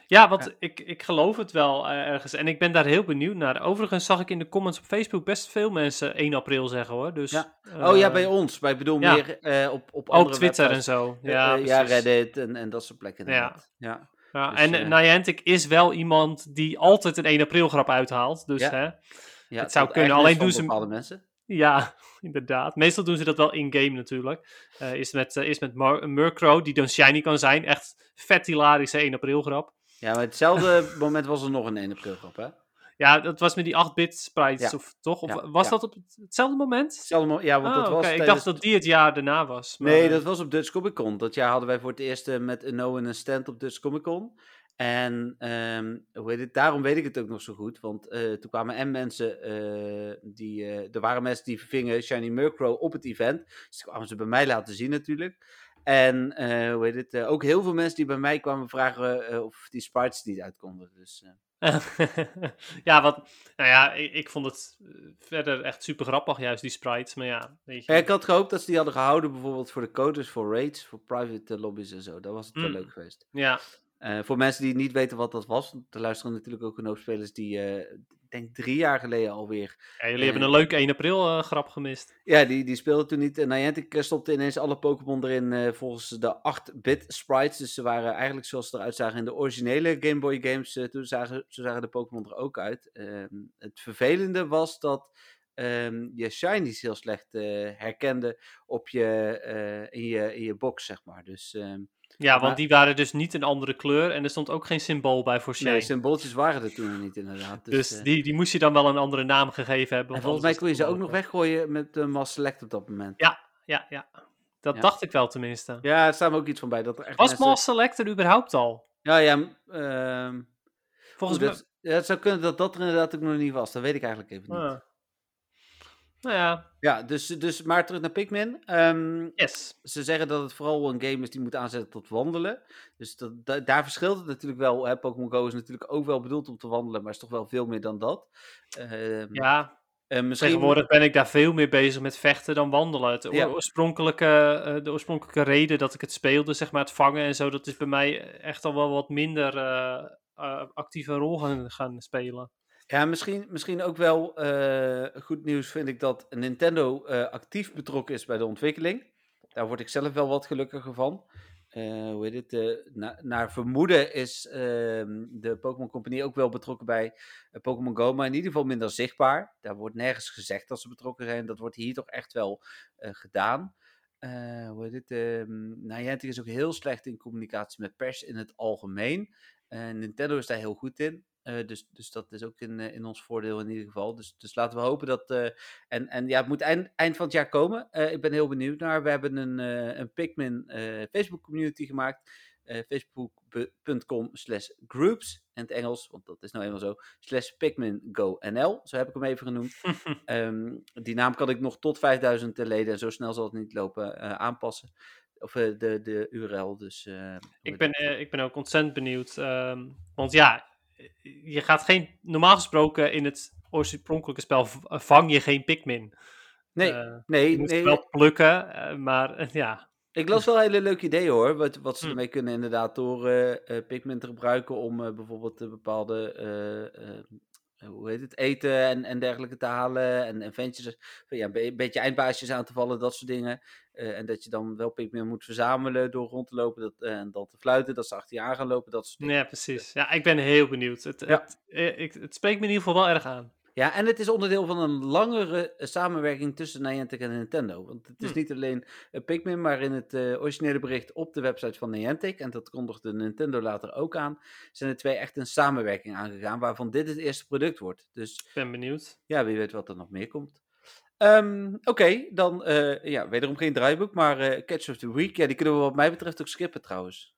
Ja, want Ja. Ik, ik geloof het wel eh, ergens. En ik ben daar heel benieuwd naar. Overigens zag ik in de comments op Facebook best veel mensen 1 april zeggen hoor. Dus, Ja. oh ja, eh, bij ons. Maar ik bedoel ja. meer eh, op, op Ook andere Twitter en zo. Eh, Ja, eh, ja. Reddit en, en dat soort plekken. Ja. Ja. Ja, Dus, en eh, Niantic is wel iemand die altijd een 1 april grap uithaalt. Dus hè, Ja, Het zou kunnen, alleen doen ze- bepaalde mensen. Ja, <laughs> inderdaad. Meestal doen ze dat wel in-game natuurlijk. Eh is met, eh, is met Mar- Murkrow, die dan shiny kan zijn. Echt vet hilarische 1 april grap. Ja, maar hetzelfde <laughs> moment was er nog een 1 april grap, hè? Ja, dat was met die 8-bit sprites, Ja. of toch? Of Ja, was ja. dat op het- hetzelfde moment? Hetzelfde ja, want Oh, dat was. Ik dacht dat die het jaar daarna was. maar, Nee, eh, dat was op Dutch Comic Con. Dat jaar hadden wij voor het eerst eh, met Uno een stand op Dutch Comic Con. En ehm, hoe heet het? daarom weet ik het ook nog zo goed. Want eh, toen kwamen en mensen die. eh, er waren mensen die vingen Shiny Murkrow op het event. Dus kwamen ze bij mij laten zien natuurlijk. En eh, hoe heet het? eh, ook heel veel mensen die bij mij kwamen vragen eh, of die sprites niet uit konden. Dus, <laughs> ja, wat, nou ja, ik, ik vond het verder echt super grappig, juist die sprites. Maar ja, weet je. Ik had gehoopt dat ze die hadden gehouden, bijvoorbeeld voor de codes, voor raids, voor private lobbies en zo. Dat was het wel Mm. leuk geweest. Ja, voor mensen die niet weten wat dat was, er luisteren natuurlijk ook een hoop spelers die, denk drie jaar geleden alweer, Ja, jullie Eh, hebben een leuke 1 april eh, grap gemist. ja, die, die speelden toen niet. En Niantic eh, stopte ineens alle Pokémon erin eh, volgens de 8-bit sprites. Dus ze waren eigenlijk zoals ze eruit zagen in de originele Game Boy games. eh, toen zagen, zo zagen de Pokémon er ook uit. Ehm, het vervelende was dat ehm, je shinies heel slecht eh, herkende op je, eh, in je, in je box, zeg maar. Dus ehm, Ja, want die waren dus niet een andere kleur en er stond ook geen symbool bij voor shine. nee, symbooltjes waren er toen nog niet inderdaad. Dus, dus eh, die, die moest je dan wel een andere naam gegeven hebben. en volgens mij kon je ze ook nog weggooien met de Mass Select op dat moment. Ja, ja, ja. Dat Ja. dacht ik wel tenminste. Ja, er staat me ook iets van bij. Dat er echt Was mensen- Mass Selector überhaupt al? Ja, ja. ehm, Volgens mij... dat, ja, het zou kunnen dat dat er inderdaad ook nog niet was. Dat weet ik eigenlijk even niet. Ah. Nou ja, Ja, dus, dus maar terug naar Pikmin. Ehm, yes. ze zeggen dat het vooral een game is die moet aanzetten tot wandelen. Dus dat, da- daar verschilt het natuurlijk wel. Pokémon Go is natuurlijk ook wel bedoeld om te wandelen, maar is toch wel veel meer dan dat. Ehm, Ja, eh, misschien, tegenwoordig ben ik daar veel meer bezig met vechten dan wandelen. Het Ja. oor- oorspronkelijke, eh, de oorspronkelijke reden dat ik het speelde, zeg maar het vangen en zo, dat is bij mij echt al wel wat minder eh, eh, actieve rol gaan, gaan spelen. Ja, misschien, misschien ook wel eh, goed nieuws vind ik dat Nintendo eh, actief betrokken is bij de ontwikkeling. Daar word ik zelf wel wat gelukkiger van. Eh, hoe heet het? na- naar vermoeden is ehm, de Pokémon Company ook wel betrokken bij Pokémon Go, maar in ieder geval minder zichtbaar. Daar wordt nergens gezegd dat ze betrokken zijn. Dat wordt hier toch echt wel gedaan. Hoe heet het? ehm, Niantic is ook heel slecht in communicatie met pers in het algemeen. Nintendo is daar heel goed in. Eh, dus, dus dat is ook in, eh, in ons voordeel in ieder geval. Dus, dus laten we hopen dat. eh, en, en ja, het moet eind, eind van het jaar komen. Ik ben heel benieuwd naar. We hebben een, een Pikmin Facebook community gemaakt. Facebook.com slash groups in het Engels, want dat is nou eenmaal zo. Slash Pikmin Go NL, zo heb ik hem even genoemd. <laughs> Ehm, die naam kan ik nog tot 5000 leden, en zo snel zal het niet lopen, aanpassen. Of de, de URL. Dus, Ik ben, ik ben ook ontzettend benieuwd. ehm, want ja, je gaat geen. Normaal gesproken in het oorspronkelijke spel vang je geen Pikmin. Nee, Eh, nee, je moet nee. wel plukken, eh, maar eh, ja. Ik las wel hele leuke ideeën hoor. Wat, wat ze Hm. ermee kunnen inderdaad door Pikmin te gebruiken om bijvoorbeeld bepaalde hoe heet het, eten en, en dergelijke te halen. En, en ventjes, ja, een be- beetje eindbaasjes aan te vallen, dat soort dingen. Eh, en dat je dan wel Pikmin moet verzamelen door rond te lopen dat, eh, en dan te fluiten. Dat ze achter je aan gaan lopen, dat soort dingen. Ja, precies. Ja, ik ben heel benieuwd. Het, Ja. het, eh, ik, het spreekt me in ieder geval wel erg aan. Ja, en het is onderdeel van een langere eh, samenwerking tussen Niantic en Nintendo. Want het is Hm. niet alleen eh, Pikmin, maar in het eh, originele bericht op de website van Niantic, en dat kondigde Nintendo later ook aan, zijn de twee echt een samenwerking aangegaan, waarvan dit het eerste product wordt. Dus Ik ben benieuwd. ja, wie weet wat er nog meer komt. Ehm, Oké, dan ja, wederom geen draaiboek, maar Catch of the Week, ja, die kunnen we wat mij betreft ook skippen trouwens.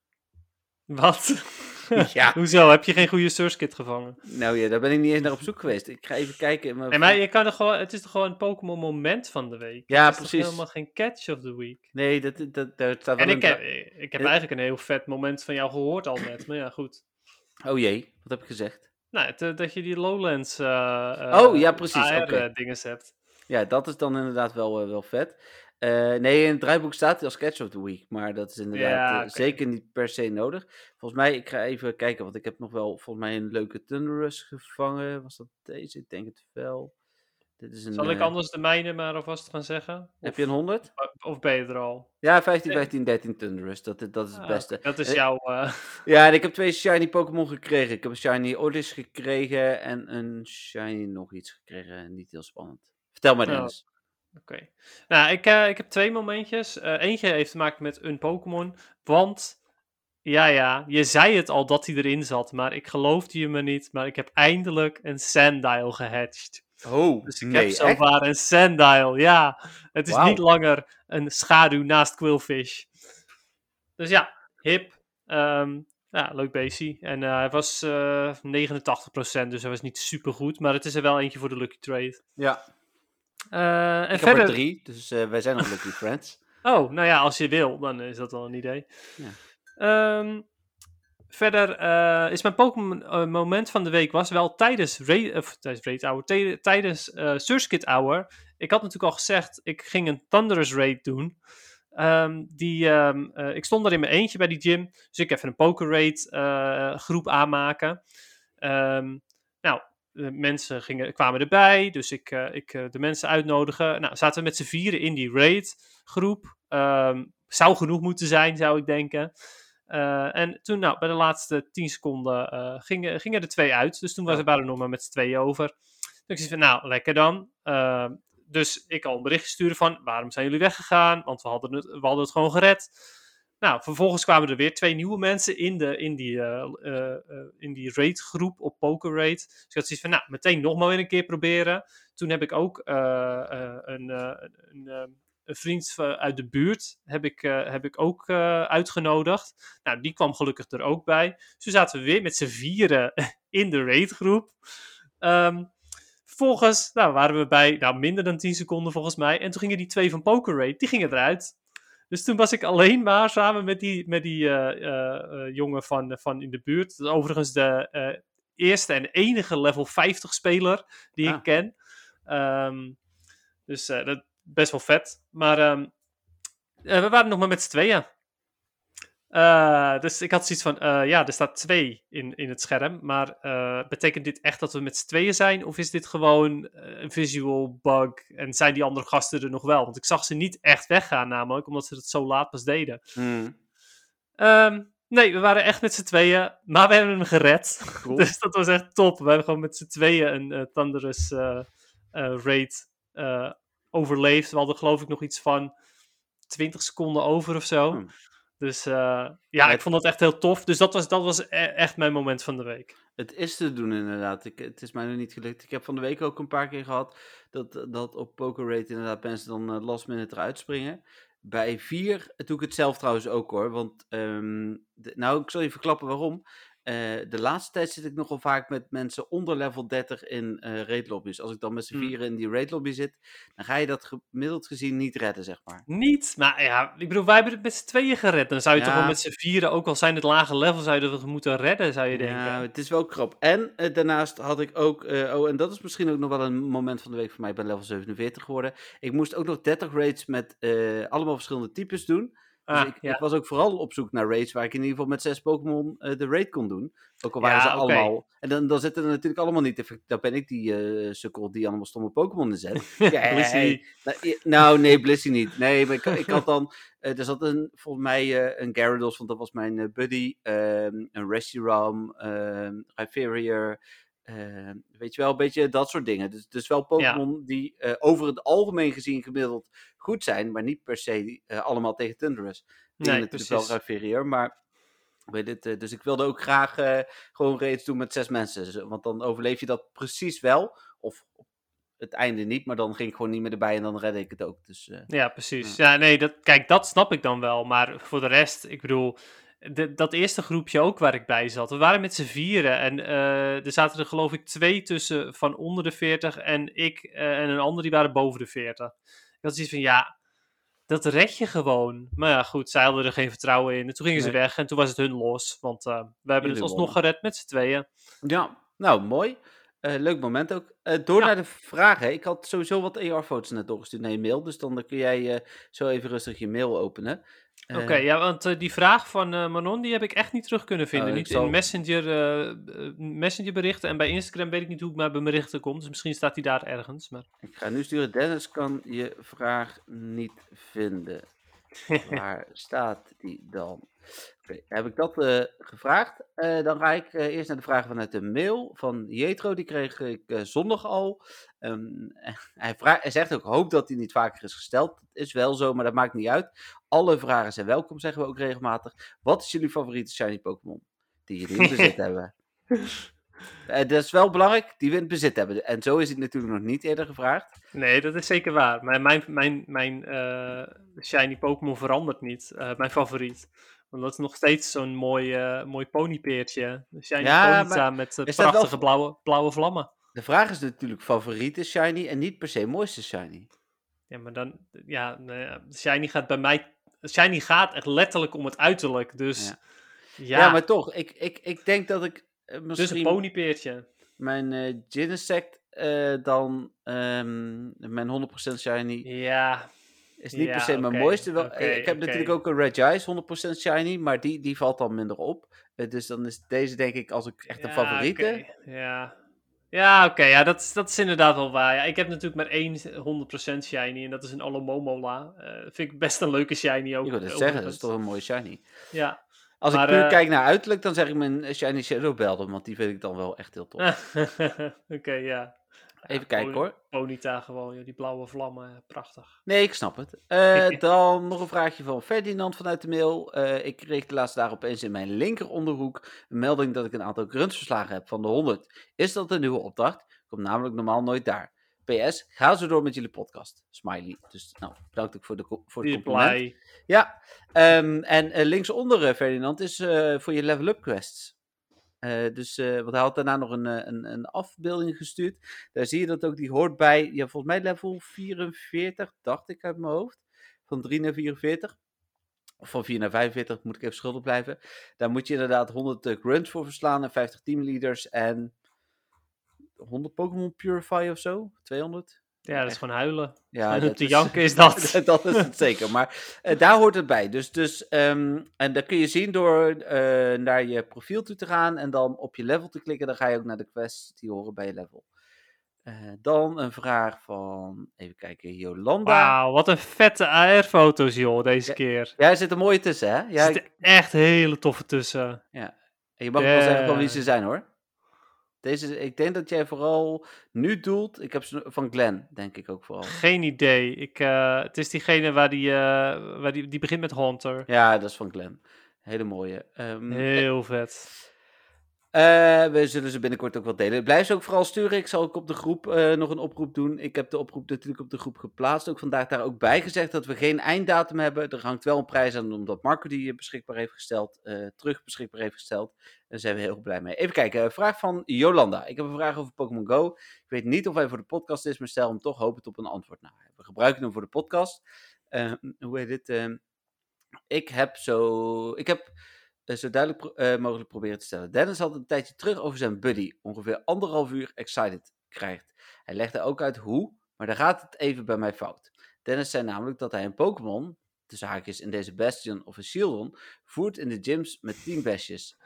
Wat? <laughs> <laughs> Ja. Hoezo? Heb je geen goede Source Kit gevangen? Nou ja, daar ben ik niet eens naar op zoek geweest. Ik ga even kijken. mijn Nee, maar je kan er gewoon, het is toch gewoon een Pokémon moment van de week? Ja, Het is precies. helemaal geen catch of the week. Nee, dat, dat, daar staat wel En ik heb, ik heb Eh. eigenlijk een heel vet moment van jou gehoord al net. Maar ja, goed. Oh jee, wat heb ik gezegd? Nou, het, eh, dat je die Lowlands eh Oh, ja, precies. AR-dinges hebt. Ja, dat is dan inderdaad wel, wel vet. Eh, nee, in het draaiboek staat hij als Catch of the Week. Maar dat is inderdaad Ja, eh, zeker niet per se nodig. Volgens mij, ik ga even kijken, want ik heb nog wel volgens mij een leuke Thunderous gevangen. Was dat deze? Ik denk het wel. Dit is een, Zal ik eh, anders de mijne maar alvast gaan zeggen? Heb je een 100? of ben je er al? Ja, 15, Nee. 15, 13 Thunderous. Dat, dat is het Ah, beste. Dat is jouw... <laughs> Ja, en ik heb twee shiny Pokémon gekregen. Ik heb een shiny Oddish gekregen en een shiny nog iets gekregen. Niet heel spannend. Vertel maar Oh. Dennis. Oké. Nou, ik, eh, ik heb twee momentjes. Eh, eentje heeft te maken met een Pokémon. Want, ja, ja, je zei het al dat hij erin zat. Maar ik geloofde je me niet. Maar ik heb eindelijk een Sandile gehatcht. Oh, Dus ik nee, heb zowaar een Sandile. Ja, het is niet langer een schaduw naast Quillfish. Dus ja, hip. Ehm, ja, leuk beestje. En eh, hij was eh 89%, dus hij was niet super goed. Maar het is er wel eentje voor de Lucky Trade. Ja, en ik heb verder... er drie, dus eh, wij zijn nog lucky friends. <laughs> Oh, nou ja, als je wil, dan is dat wel een idee. Ja. Ehm, verder eh, is mijn Pokémon eh, moment van de week was wel tijdens Raid, of tijdens Raid Hour, tij- tijdens eh Search Kit Hour. Ik had natuurlijk al gezegd, ik ging een Thunderous Raid doen. Ehm, die, ehm, eh, ik stond er in mijn eentje bij die gym, dus ik even een Poker Raid eh, groep aanmaken. De mensen gingen, kwamen erbij, dus ik, eh, ik eh, de mensen uitnodigen. Nou, zaten we met z'n vieren in die raid groep. Ehm, zou genoeg moeten zijn, zou ik denken. Eh, en toen, nou, bij de laatste 10 seconden gingen, gingen er twee uit. Dus toen was er waren er nog maar met z'n tweeën over. Dus ik zei van, nou, lekker dan. Ehm, dus ik al een berichtje sturen van, waarom zijn jullie weggegaan? Want we hadden het, we hadden het gewoon gered. Nou, vervolgens kwamen er weer twee nieuwe mensen in, de, in die, eh, eh, in die raid groep op Poker Raid. Dus ik had zoiets van, nou, meteen nog maar weer een keer proberen. Toen heb ik ook een, een, een vriend uit de buurt heb ik, heb ik ook uitgenodigd. Nou, die kwam gelukkig er ook bij. Dus toen zaten we weer met z'n vieren <laughs> in de raidgroep. Ehm, vervolgens nou, waren we bij nou, minder dan 10 seconden volgens mij. En toen gingen die twee van Poker Raid, die gingen eruit. Dus toen was ik alleen maar samen met die, met die eh, eh, eh, jongen van, van in de buurt. Dat is overigens de eerste en enige level 50 speler die Ah. ik ken. Ehm, dus dat best wel vet. Maar ehm, eh, we waren nog maar met z'n tweeën. Eh, dus ik had zoiets van, eh, ja, er staat twee in, in het scherm. Maar eh, betekent dit echt dat we met z'n tweeën zijn? Of is dit gewoon een visual bug? En zijn die andere gasten er nog wel? Want ik zag ze niet echt weggaan namelijk, omdat ze het zo laat pas deden. Hmm. Ehm, nee, we waren echt met z'n tweeën, maar we hebben hem gered. Cool. <laughs> dus dat was echt top. We hebben gewoon met z'n tweeën een Thunderous raid overleefd. We hadden geloof ik nog iets van 20 seconden over of zo. Hmm. Dus eh, ja, ik vond dat echt heel tof. Dus dat was, dat was e- echt mijn moment van de week. Het is te doen inderdaad. Ik, het is mij nog niet gelukt. Ik heb van de week ook een paar keer gehad dat, dat op Poker Rate inderdaad mensen dan eh, last minute eruit springen. Bij vier doe ik het zelf trouwens ook hoor. Want, ehm, de- nou, ik zal je verklappen waarom. Eh, de laatste tijd zit ik nogal vaak met mensen onder level 30 in eh raid lobby's. Als ik dan met z'n Hmm. vieren in die raid lobby zit, dan ga je dat gemiddeld gezien niet redden, zeg maar. Niet, maar ja, ik bedoel, wij hebben het met z'n tweeën gered. Dan zou je toch wel met z'n vieren, ook al zijn het lage level, zou je dat moeten redden, zou je denken. Ja, het is wel krap. En eh, daarnaast had ik ook, oh, en dat is misschien ook nog wel een moment van de week voor mij. Ik ben level 47 geworden. Ik moest ook nog 30 raids met allemaal verschillende types doen. Dus Ah, ik, ja. ik was ook vooral op zoek naar raids waar ik in ieder geval met zes Pokémon eh, de raid kon doen. Ook al waren Ja, ze allemaal. En dan, dan zitten er natuurlijk allemaal niet. Dan ben ik die eh sukkel die allemaal stomme Pokémon inzet. <laughs> Ja, Blissey. nou, nou, nee, Blissey niet. Nee, maar ik, ik had dan. eh, er zat een, volgens mij eh, een Gyarados, want dat was mijn eh, buddy. ehm, een Reshiram, ehm Rhyperior. ehm, weet je wel, een beetje dat soort dingen. Dus, dus wel Pokémon die eh, over het algemeen gezien gemiddeld goed zijn, maar niet per se eh, allemaal tegen Thunderous. Die Nee, natuurlijk wel Rhyperior, maar. Weet het, eh, dus ik wilde ook graag eh, gewoon raids doen met zes mensen. Want dan overleef je dat precies wel. Of op het einde niet, maar dan ging ik gewoon niet meer erbij en dan redde ik het ook. Dus Ja, precies. Ja, nee, dat, kijk, dat snap ik dan wel. Maar voor de rest, ik bedoel, de- dat eerste groepje ook waar ik bij zat, we waren met z'n vieren. En er zaten er geloof ik twee tussen van onder de 40 en ik en een ander die waren boven de 40. Ik had zoiets van, ja, dat red je gewoon. Maar ja, goed, zij hadden er geen vertrouwen in. En toen gingen ze weg en toen was het hun los. Want eh, we hebben het Jullie alsnog wonnen. gered met z'n tweeën. ja, nou mooi. Eh, leuk moment ook. Eh, door Ja. naar de vragen. Ik had sowieso wat AR-foto's net doorgestuurd naar je mail. Dus dan kun jij eh, zo even rustig je mail openen. Oké, ja, want die vraag van Manon, die heb ik echt niet terug kunnen vinden. Oh, niet ik zal- in Messenger, Messenger berichten en bij Instagram weet ik niet hoe ik bij mijn berichten kom. Dus misschien staat die daar ergens. Maar... Ik ga nu sturen. Dennis kan je vraag niet vinden. <laughs> Waar staat die dan? Oké, heb ik dat eh, gevraagd? Eh, dan ga ik eh, eerst naar de vragen vanuit de mail van Jetro. Die kreeg ik zondag al. Ehm, <laughs> hij, vraagt, hij zegt ook, hoop dat die niet vaker is gesteld. Dat is wel zo, maar dat maakt niet uit. Alle vragen zijn welkom, zeggen we ook regelmatig. Wat is jullie favoriete shiny Pokémon? Die jullie in bezit <laughs> hebben. Eh, dat is wel belangrijk, die we in bezit hebben. En zo is het natuurlijk nog niet eerder gevraagd. Nee, dat is zeker waar. Maar mijn, mijn, mijn eh, shiny Pokémon verandert niet. eh, mijn favoriet. Want dat is nog steeds zo'n mooi, mooi ponypeertje. Een Shiny Ja, met wel- prachtige blauwe, blauwe vlammen. De vraag is natuurlijk favoriete shiny en niet per se mooiste shiny. Ja, maar dan, ja, nou ja, shiny gaat bij mij, shiny gaat echt letterlijk om het uiterlijk. Dus Ja. ja, Ja, maar toch, ik, ik, ik denk dat ik eh, dus een ponypeertje. mijn eh, dan ehm, mijn 100% shiny Ja, is niet Ja, per se mijn mooiste. Wel, ik heb natuurlijk ook een Regice 100% shiny, maar die, die valt dan minder op. Dus dan is deze denk ik als ik echt een favoriete. Ja, ja oké, ja, dat, is- dat is inderdaad wel waar. Ja, ik heb natuurlijk maar één 100% shiny en dat is een Alomomola. Vind ik best een leuke shiny ook. Ik wil het zeggen, dat is toch een mooie shiny. Ja. Als Maar, ik puur eh, kijk naar uiterlijk, dan zeg ik mijn shiny Shadow Beldum, want die vind ik dan wel echt heel tof. <laughs> oké, ja. Even Ja, kijken hoor. Ponyta gewoon, joh, die blauwe vlammen, eh, prachtig. Nee, ik snap het. Eh, <laughs> dan nog een vraagje van Ferdinand vanuit de mail. Ik kreeg de laatste dagen opeens in mijn linker onderhoek een melding dat ik een aantal grunts verslagen heb van de 100. Is dat een nieuwe opdracht? Komt namelijk normaal nooit daar. PS, ga zo door met jullie podcast. Smiley. Dus nou, bedankt ook voor, de, voor het compliment. Ja, ehm, en eh, linksonder eh, Ferdinand is eh, voor je level up quests. Eh, dus, want hij had daarna nog een, een, een afbeelding gestuurd. Daar zie je dat ook, die hoort bij, ja, volgens mij level 44, dacht ik uit mijn hoofd. Van 3 naar 44. Of van 4 naar 45, moet ik even schuldig blijven. Daar moet je inderdaad 100 uh, grunts voor verslaan en 50 teamleaders en 100 Pokémon Purify of zo? 200? Ja, dat is gewoon huilen. Ja, en <laughs> dat op de is- janken is dat. <laughs> dat is het zeker. Maar eh, <laughs> daar hoort het bij. Dus, dus, ehm, en dat kun je zien door eh, naar je profiel toe te gaan en dan op je level te klikken. Dan ga je ook naar de quests die horen bij je level. Eh, dan een vraag van, even kijken, Jolanda. Wauw, wat een vette AR-foto's, joh, deze Ja, keer. Ja, er zit een mooie tussen, hè? Er Ja, ik- zitten echt hele toffe tussen. en je mag wel zeggen van wie Ja. ze zijn, hoor. Deze, ik denk dat jij vooral nu doelt, ik heb ze van Glenn, denk ik ook vooral. Geen idee. Ik, eh, het is diegene waar die, eh, waar die, die begint met Hunter. Ja, dat is van Glenn. Hele mooie. Ehm, Heel vet. Eh, we zullen ze binnenkort ook wel delen. Blijf ze ook vooral sturen. Ik zal ook op de groep eh, nog een oproep doen. Ik heb de oproep natuurlijk op de groep geplaatst. Ook vandaag daar ook bij gezegd dat we geen einddatum hebben. Er hangt wel een prijs aan omdat Marco die beschikbaar heeft gesteld. eh, terug beschikbaar heeft gesteld. Daar zijn we heel blij mee. Even kijken. vraag van Jolanda. Ik heb een vraag over Pokémon Go. Ik weet niet of hij voor de podcast is, maar stel hem toch hopend op een antwoord. Nou, we gebruiken hem voor de podcast. Eh, hoe heet dit? Eh, ik heb zo... Ik heb zo duidelijk pro- eh, mogelijk proberen te stellen. Dennis had een tijdje terug over zijn buddy, ongeveer anderhalf uur excited krijgt. Hij legde ook uit hoe, maar daar gaat het even bij mij fout. Dennis zei namelijk dat hij een Pokémon, tussen haakjes in deze Bastion of een Shieldon, voert in de gyms met teambestjes.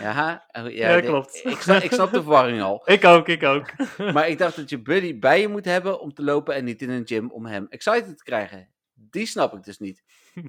Ja, eh, ja, Ja, de- klopt. Ik snap, ik snap de verwarring al. <laughs> Ik ook, ik ook. <laughs> Maar ik dacht dat je buddy bij je moet hebben om te lopen en niet in een gym om hem excited te krijgen. Die snap ik dus niet.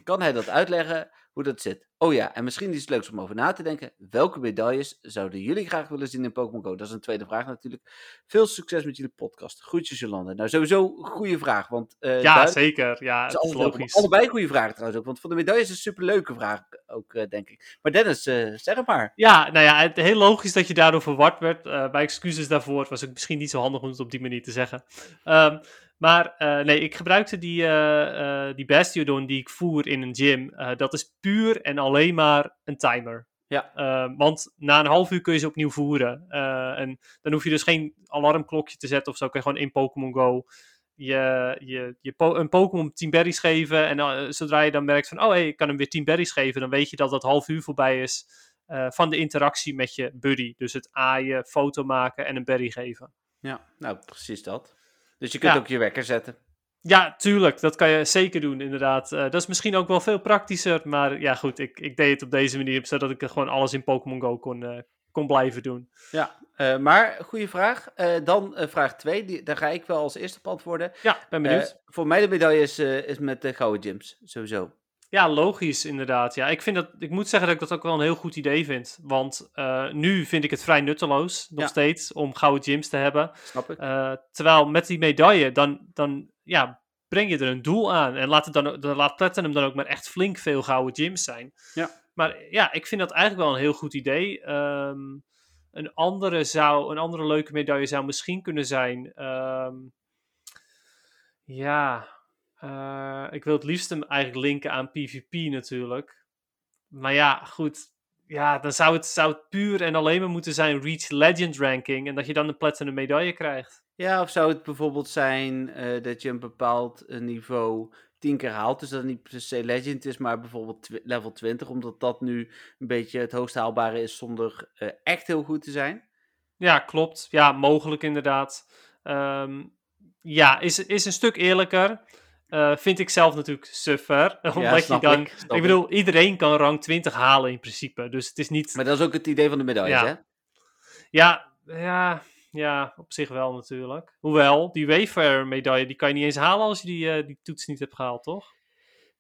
Kan hij dat uitleggen hoe dat zit? Oh ja, en misschien iets leuks om over na te denken. Welke medailles zouden jullie graag willen zien in Pokémon Go? Dat is een tweede vraag natuurlijk. Veel succes met jullie podcast. Groetjes Jolanda. Nou, sowieso een goede vraag, want eh, Ja, duidelijk- zeker. Ja, het is logisch. Allebei goede vragen trouwens ook, want van de medailles is een superleuke vraag ook, eh, denk ik. Maar Dennis, eh, zeg het maar. Ja, nou ja, het, heel logisch dat je daardoor verward werd. Mijn excuses daarvoor. Het was ook misschien niet zo handig om het op die manier te zeggen. Ehm, maar eh, nee, ik gebruikte die, eh, die Bastiodon die ik voer in een gym. Dat is puur en alleen maar een timer. Ja. Ehm, want na een half uur kun je ze opnieuw voeren. En dan hoef je dus geen alarmklokje te zetten of zo. Kun je gewoon in Pokémon Go je, je, je po- een Pokémon 10 berries geven. En zodra je dan merkt van, oh hey, ik kan hem weer 10 berries geven. Dan weet je dat dat half uur voorbij is van de interactie met je buddy. Dus het aaien, foto maken en een berry geven. Ja, nou precies dat. Dus je kunt Ja. ook je wekker zetten. Ja, tuurlijk. Dat kan je zeker doen, inderdaad. Eh, dat is misschien ook wel veel praktischer. Maar ja, goed. Ik, ik deed het op deze manier, zodat ik gewoon alles in Pokémon Go kon, eh, kon blijven doen. Ja, eh, maar goede vraag. Dan vraag 2, daar ga ik wel als eerste op antwoorden. Ja, ben benieuwd. Voor mij de medaille is, is met de gouden gyms, sowieso. Ja, logisch inderdaad. Ja, ik, vind dat, ik moet zeggen dat ik dat ook wel een heel goed idee vind. Want eh, nu vind ik het vrij nutteloos, nog Ja. steeds, om gouden gyms te hebben. Snap ik? Eh, terwijl met die medaille, dan, dan ja, breng je er een doel aan. En laat, het dan, dan laat Platinum dan ook maar echt flink veel gouden gyms zijn. Ja. Maar ja, ik vind dat eigenlijk wel een heel goed idee. Ehm, een, andere zou, een andere leuke medaille zou misschien kunnen zijn... ehm, ja, eh, ik wil het liefst hem eigenlijk linken aan PvP natuurlijk. Maar ja, goed. Ja, dan zou het, zou het puur en alleen maar moeten zijn Reach Legend ranking. En dat je dan een platinum medaille krijgt. Ja, of zou het bijvoorbeeld zijn eh, dat je een bepaald eh, niveau tien keer haalt. Dus dat het niet per se legend is, maar bijvoorbeeld level 20. Omdat dat nu een beetje het hoogst haalbare is zonder echt heel goed te zijn. Ja, klopt. Ja, mogelijk inderdaad. Ehm, ja, is, is een stuk eerlijker. Eh, vind ik zelf natuurlijk suffer. <laughs> Omdat je dan. ik, bedoel, iedereen kan rang 20 halen in principe. Dus het is niet. Maar dat is ook het idee van de medailles, Ja. hè? Ja, ja, ja, op zich wel natuurlijk. Hoewel, die Wayfarer medaille, die kan je niet eens halen als je die, eh, die toets niet hebt gehaald, toch?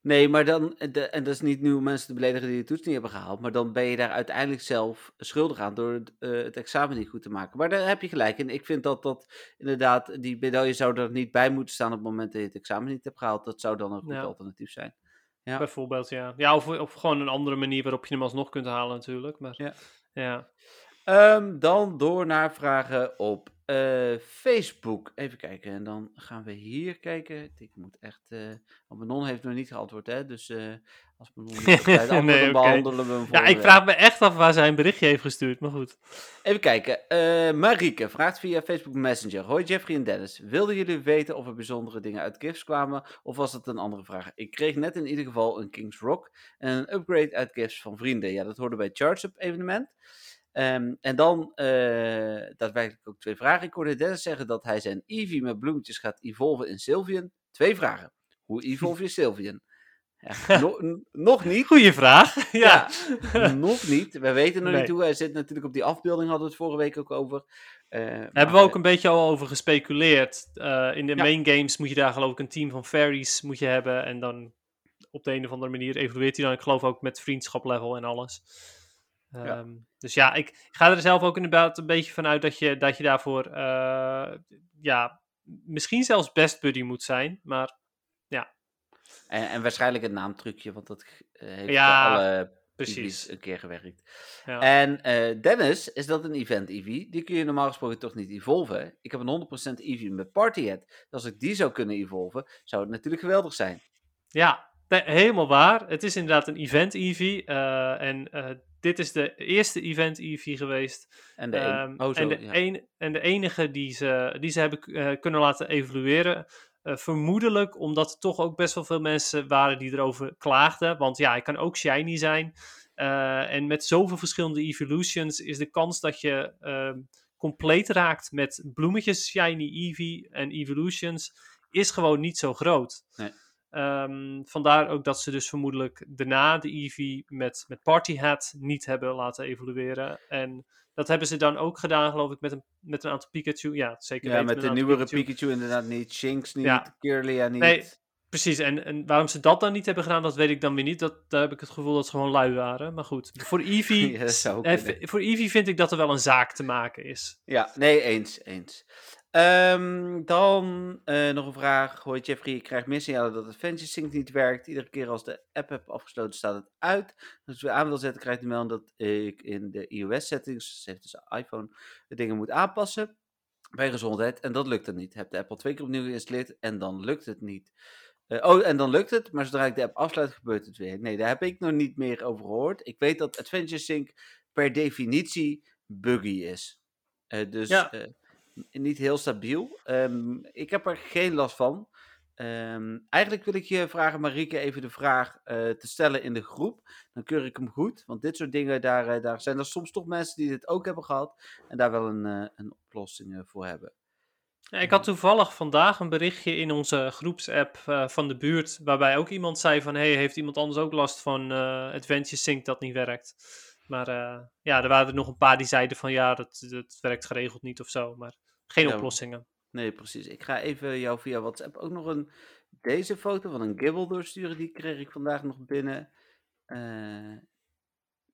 Nee, maar dan, eh, de, en dat is niet nu om mensen te beledigen die de toets niet hebben gehaald, maar dan ben je daar uiteindelijk zelf schuldig aan door het, eh, het examen niet goed te maken. Maar daar heb je gelijk in. Ik vind dat dat inderdaad, die medaille zou er niet bij moeten staan op het moment dat je het examen niet hebt gehaald. Dat zou dan een goed Ja. alternatief zijn. Ja. Bijvoorbeeld, ja. Ja, of, of gewoon een andere manier waarop je hem alsnog kunt halen natuurlijk. Maar, Ja. ja. Ehm, dan door naar vragen op eh, Facebook. Even kijken. En dan gaan we hier kijken. Ik moet echt. eh want Manon heeft nog niet geantwoord, hè? Dus eh, als Manon niet tijd <laughs> Nee, behandelen we hem Ja, ik week. vraag me echt af waar zij een berichtje heeft gestuurd, maar goed. Even kijken. Marieke vraagt via Facebook Messenger. Hoi Jeffrey en Dennis. Wilden jullie weten of er bijzondere dingen uit gifts kwamen? Of was het een andere vraag? Ik kreeg net in ieder geval een Kings Rock en een upgrade uit gifts van vrienden. Ja, dat hoorde bij Charge Up evenement. Ehm, en dan eh, daadwerkelijk ook twee vragen. Ik hoorde Dennis zeggen dat hij zijn Eevee met bloemetjes gaat evolven in Sylvian. Twee vragen. Hoe evolve je Sylvian? Ja, <laughs> no- n- nog niet. Goeie vraag. <laughs> ja. nog niet. We weten nog Nee. niet hoe. Hij zit natuurlijk op die afbeelding, hadden we het vorige week ook over. Eh, maar, hebben we ook een beetje al over gespeculeerd. Eh, in de Ja. main games moet je daar geloof ik een team van fairies moet je hebben. En dan op de een of andere manier evolueert hij dan. Ik geloof ook met vriendschap level en alles. Ja. Ehm, Dus ja, ik ga er zelf ook inderdaad een beetje van uit dat je, dat je daarvoor eh, ja, misschien zelfs best buddy moet zijn. Maar En, en waarschijnlijk een naamtrucje, want dat eh, heeft Ja, bij alle precies. Een keer gewerkt. Ja. En eh, Dennis, is dat een event EV? Die kun je normaal gesproken toch niet evolven? Ik heb een 100% EV met Partyhead. Dus als ik die zou kunnen evolven, zou het natuurlijk geweldig zijn. Ja, helemaal waar. Het is inderdaad een event EV. eh, en dit is de eerste event EV geweest. En de, een- Ehm, oh, zo, en, de ja. een- en de enige die ze, die ze hebben eh, kunnen laten evolueren. eh, vermoedelijk omdat er toch ook best wel veel mensen waren die erover klaagden. Want ja, hij kan ook shiny zijn. Eh, en met zoveel verschillende evolutions is de kans dat je ehm, compleet raakt met bloemetjes, shiny Eevee en evolutions, is gewoon niet zo groot. Nee. Ehm, vandaar ook dat ze dus vermoedelijk daarna de Eevee met, met Party Hat niet hebben laten evolueren. En dat hebben ze dan ook gedaan, geloof ik, met een, met een aantal Pikachu. Ja, zeker Ja, met de nieuwere Pikachu. Pikachu inderdaad niet. Shinx niet. Ja. Kirlia niet. Nee, precies. En, en waarom ze dat dan niet hebben gedaan, dat weet ik dan weer niet. Dat, daar heb ik het gevoel dat ze gewoon lui waren. Maar goed, voor Eevee, <laughs> Ja, eh, voor Eevee vind ik dat er wel een zaak te maken is. Ja, nee, eens, eens. Ehm, dan eh, nog een vraag. Hoi Jeffrey, ik krijg meer signalen dat Adventure Sync niet werkt. Iedere keer als de app heb afgesloten staat het uit. Dus als ik weer aan wil zetten krijg ik de melding dat ik in de iOS settings, dus heeft dus iPhone, de dingen moet aanpassen. Bij gezondheid. En dat lukt dan niet. Heb de app al twee keer opnieuw geïnstalleerd en dan lukt het niet. Eh, oh, en dan lukt het, maar zodra ik de app afsluit gebeurt het weer. Nee, daar heb ik nog niet meer over gehoord. Ik weet dat Adventure Sync per definitie buggy is. Eh, dus Ja. eh, niet heel stabiel. Ehm, ik heb er geen last van. Ehm, eigenlijk wil ik je vragen, Marieke, even de vraag te stellen in de groep. Dan keur ik hem goed. Want dit soort dingen, daar, daar zijn er soms toch mensen die dit ook hebben gehad. En daar wel een, een oplossing voor hebben. Ja, ik had toevallig vandaag een berichtje in onze groepsapp eh, van de buurt, waarbij ook iemand zei van, hey, heeft iemand anders ook last van eh, Adventure Sync dat niet werkt? Maar eh, ja, er waren er nog een paar die zeiden van, ja, dat, dat werkt geregeld niet of zo, maar geen Ja. oplossingen. Nee, precies. Ik ga even jou via WhatsApp ook nog een, deze foto van een gibbel doorsturen. Die kreeg ik vandaag nog binnen.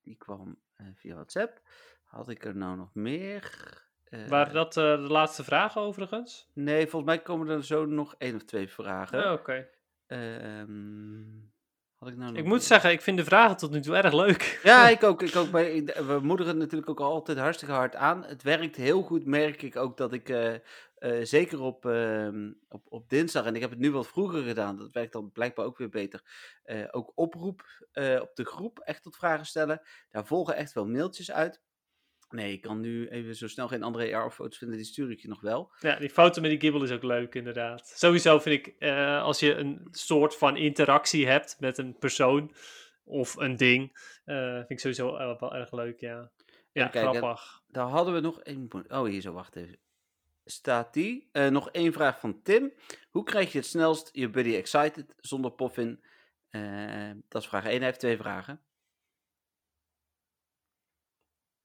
Die kwam via WhatsApp. Had ik er nou nog meer? Eh, Waren dat eh, de laatste vragen overigens? Nee, volgens mij komen er zo nog één of twee vragen. Oh, Oké. Ehm, had ik nou Ik moet zeggen, ik vind de vragen tot nu toe erg leuk. Ja, ik <laughs> ook. Ik ook bij, we moedigen het natuurlijk ook altijd hartstikke hard aan. Het werkt heel goed, merk ik ook dat ik eh, zeker op, ehm, op, op dinsdag, en ik heb het nu wat vroeger gedaan, dat werkt dan blijkbaar ook weer beter. ook oproep op de groep, echt tot vragen stellen. Daar volgen echt wel mailtjes uit. Nee, ik kan nu even zo snel geen andere AR-foto's vinden, die stuur ik je nog wel. Ja, die foto met die gibbel is ook leuk, inderdaad. Sowieso vind ik, eh, als je een soort van interactie hebt met een persoon of een ding, eh, vind ik sowieso wel, wel erg leuk, ja. Ja, grappig. Daar hadden we nog één. Oh, hier zo, wacht even. Staat die? Eh, nog één vraag van Tim. Hoe krijg je het snelst je buddy excited zonder poffin? Eh, dat is vraag 1. Hij heeft twee vragen.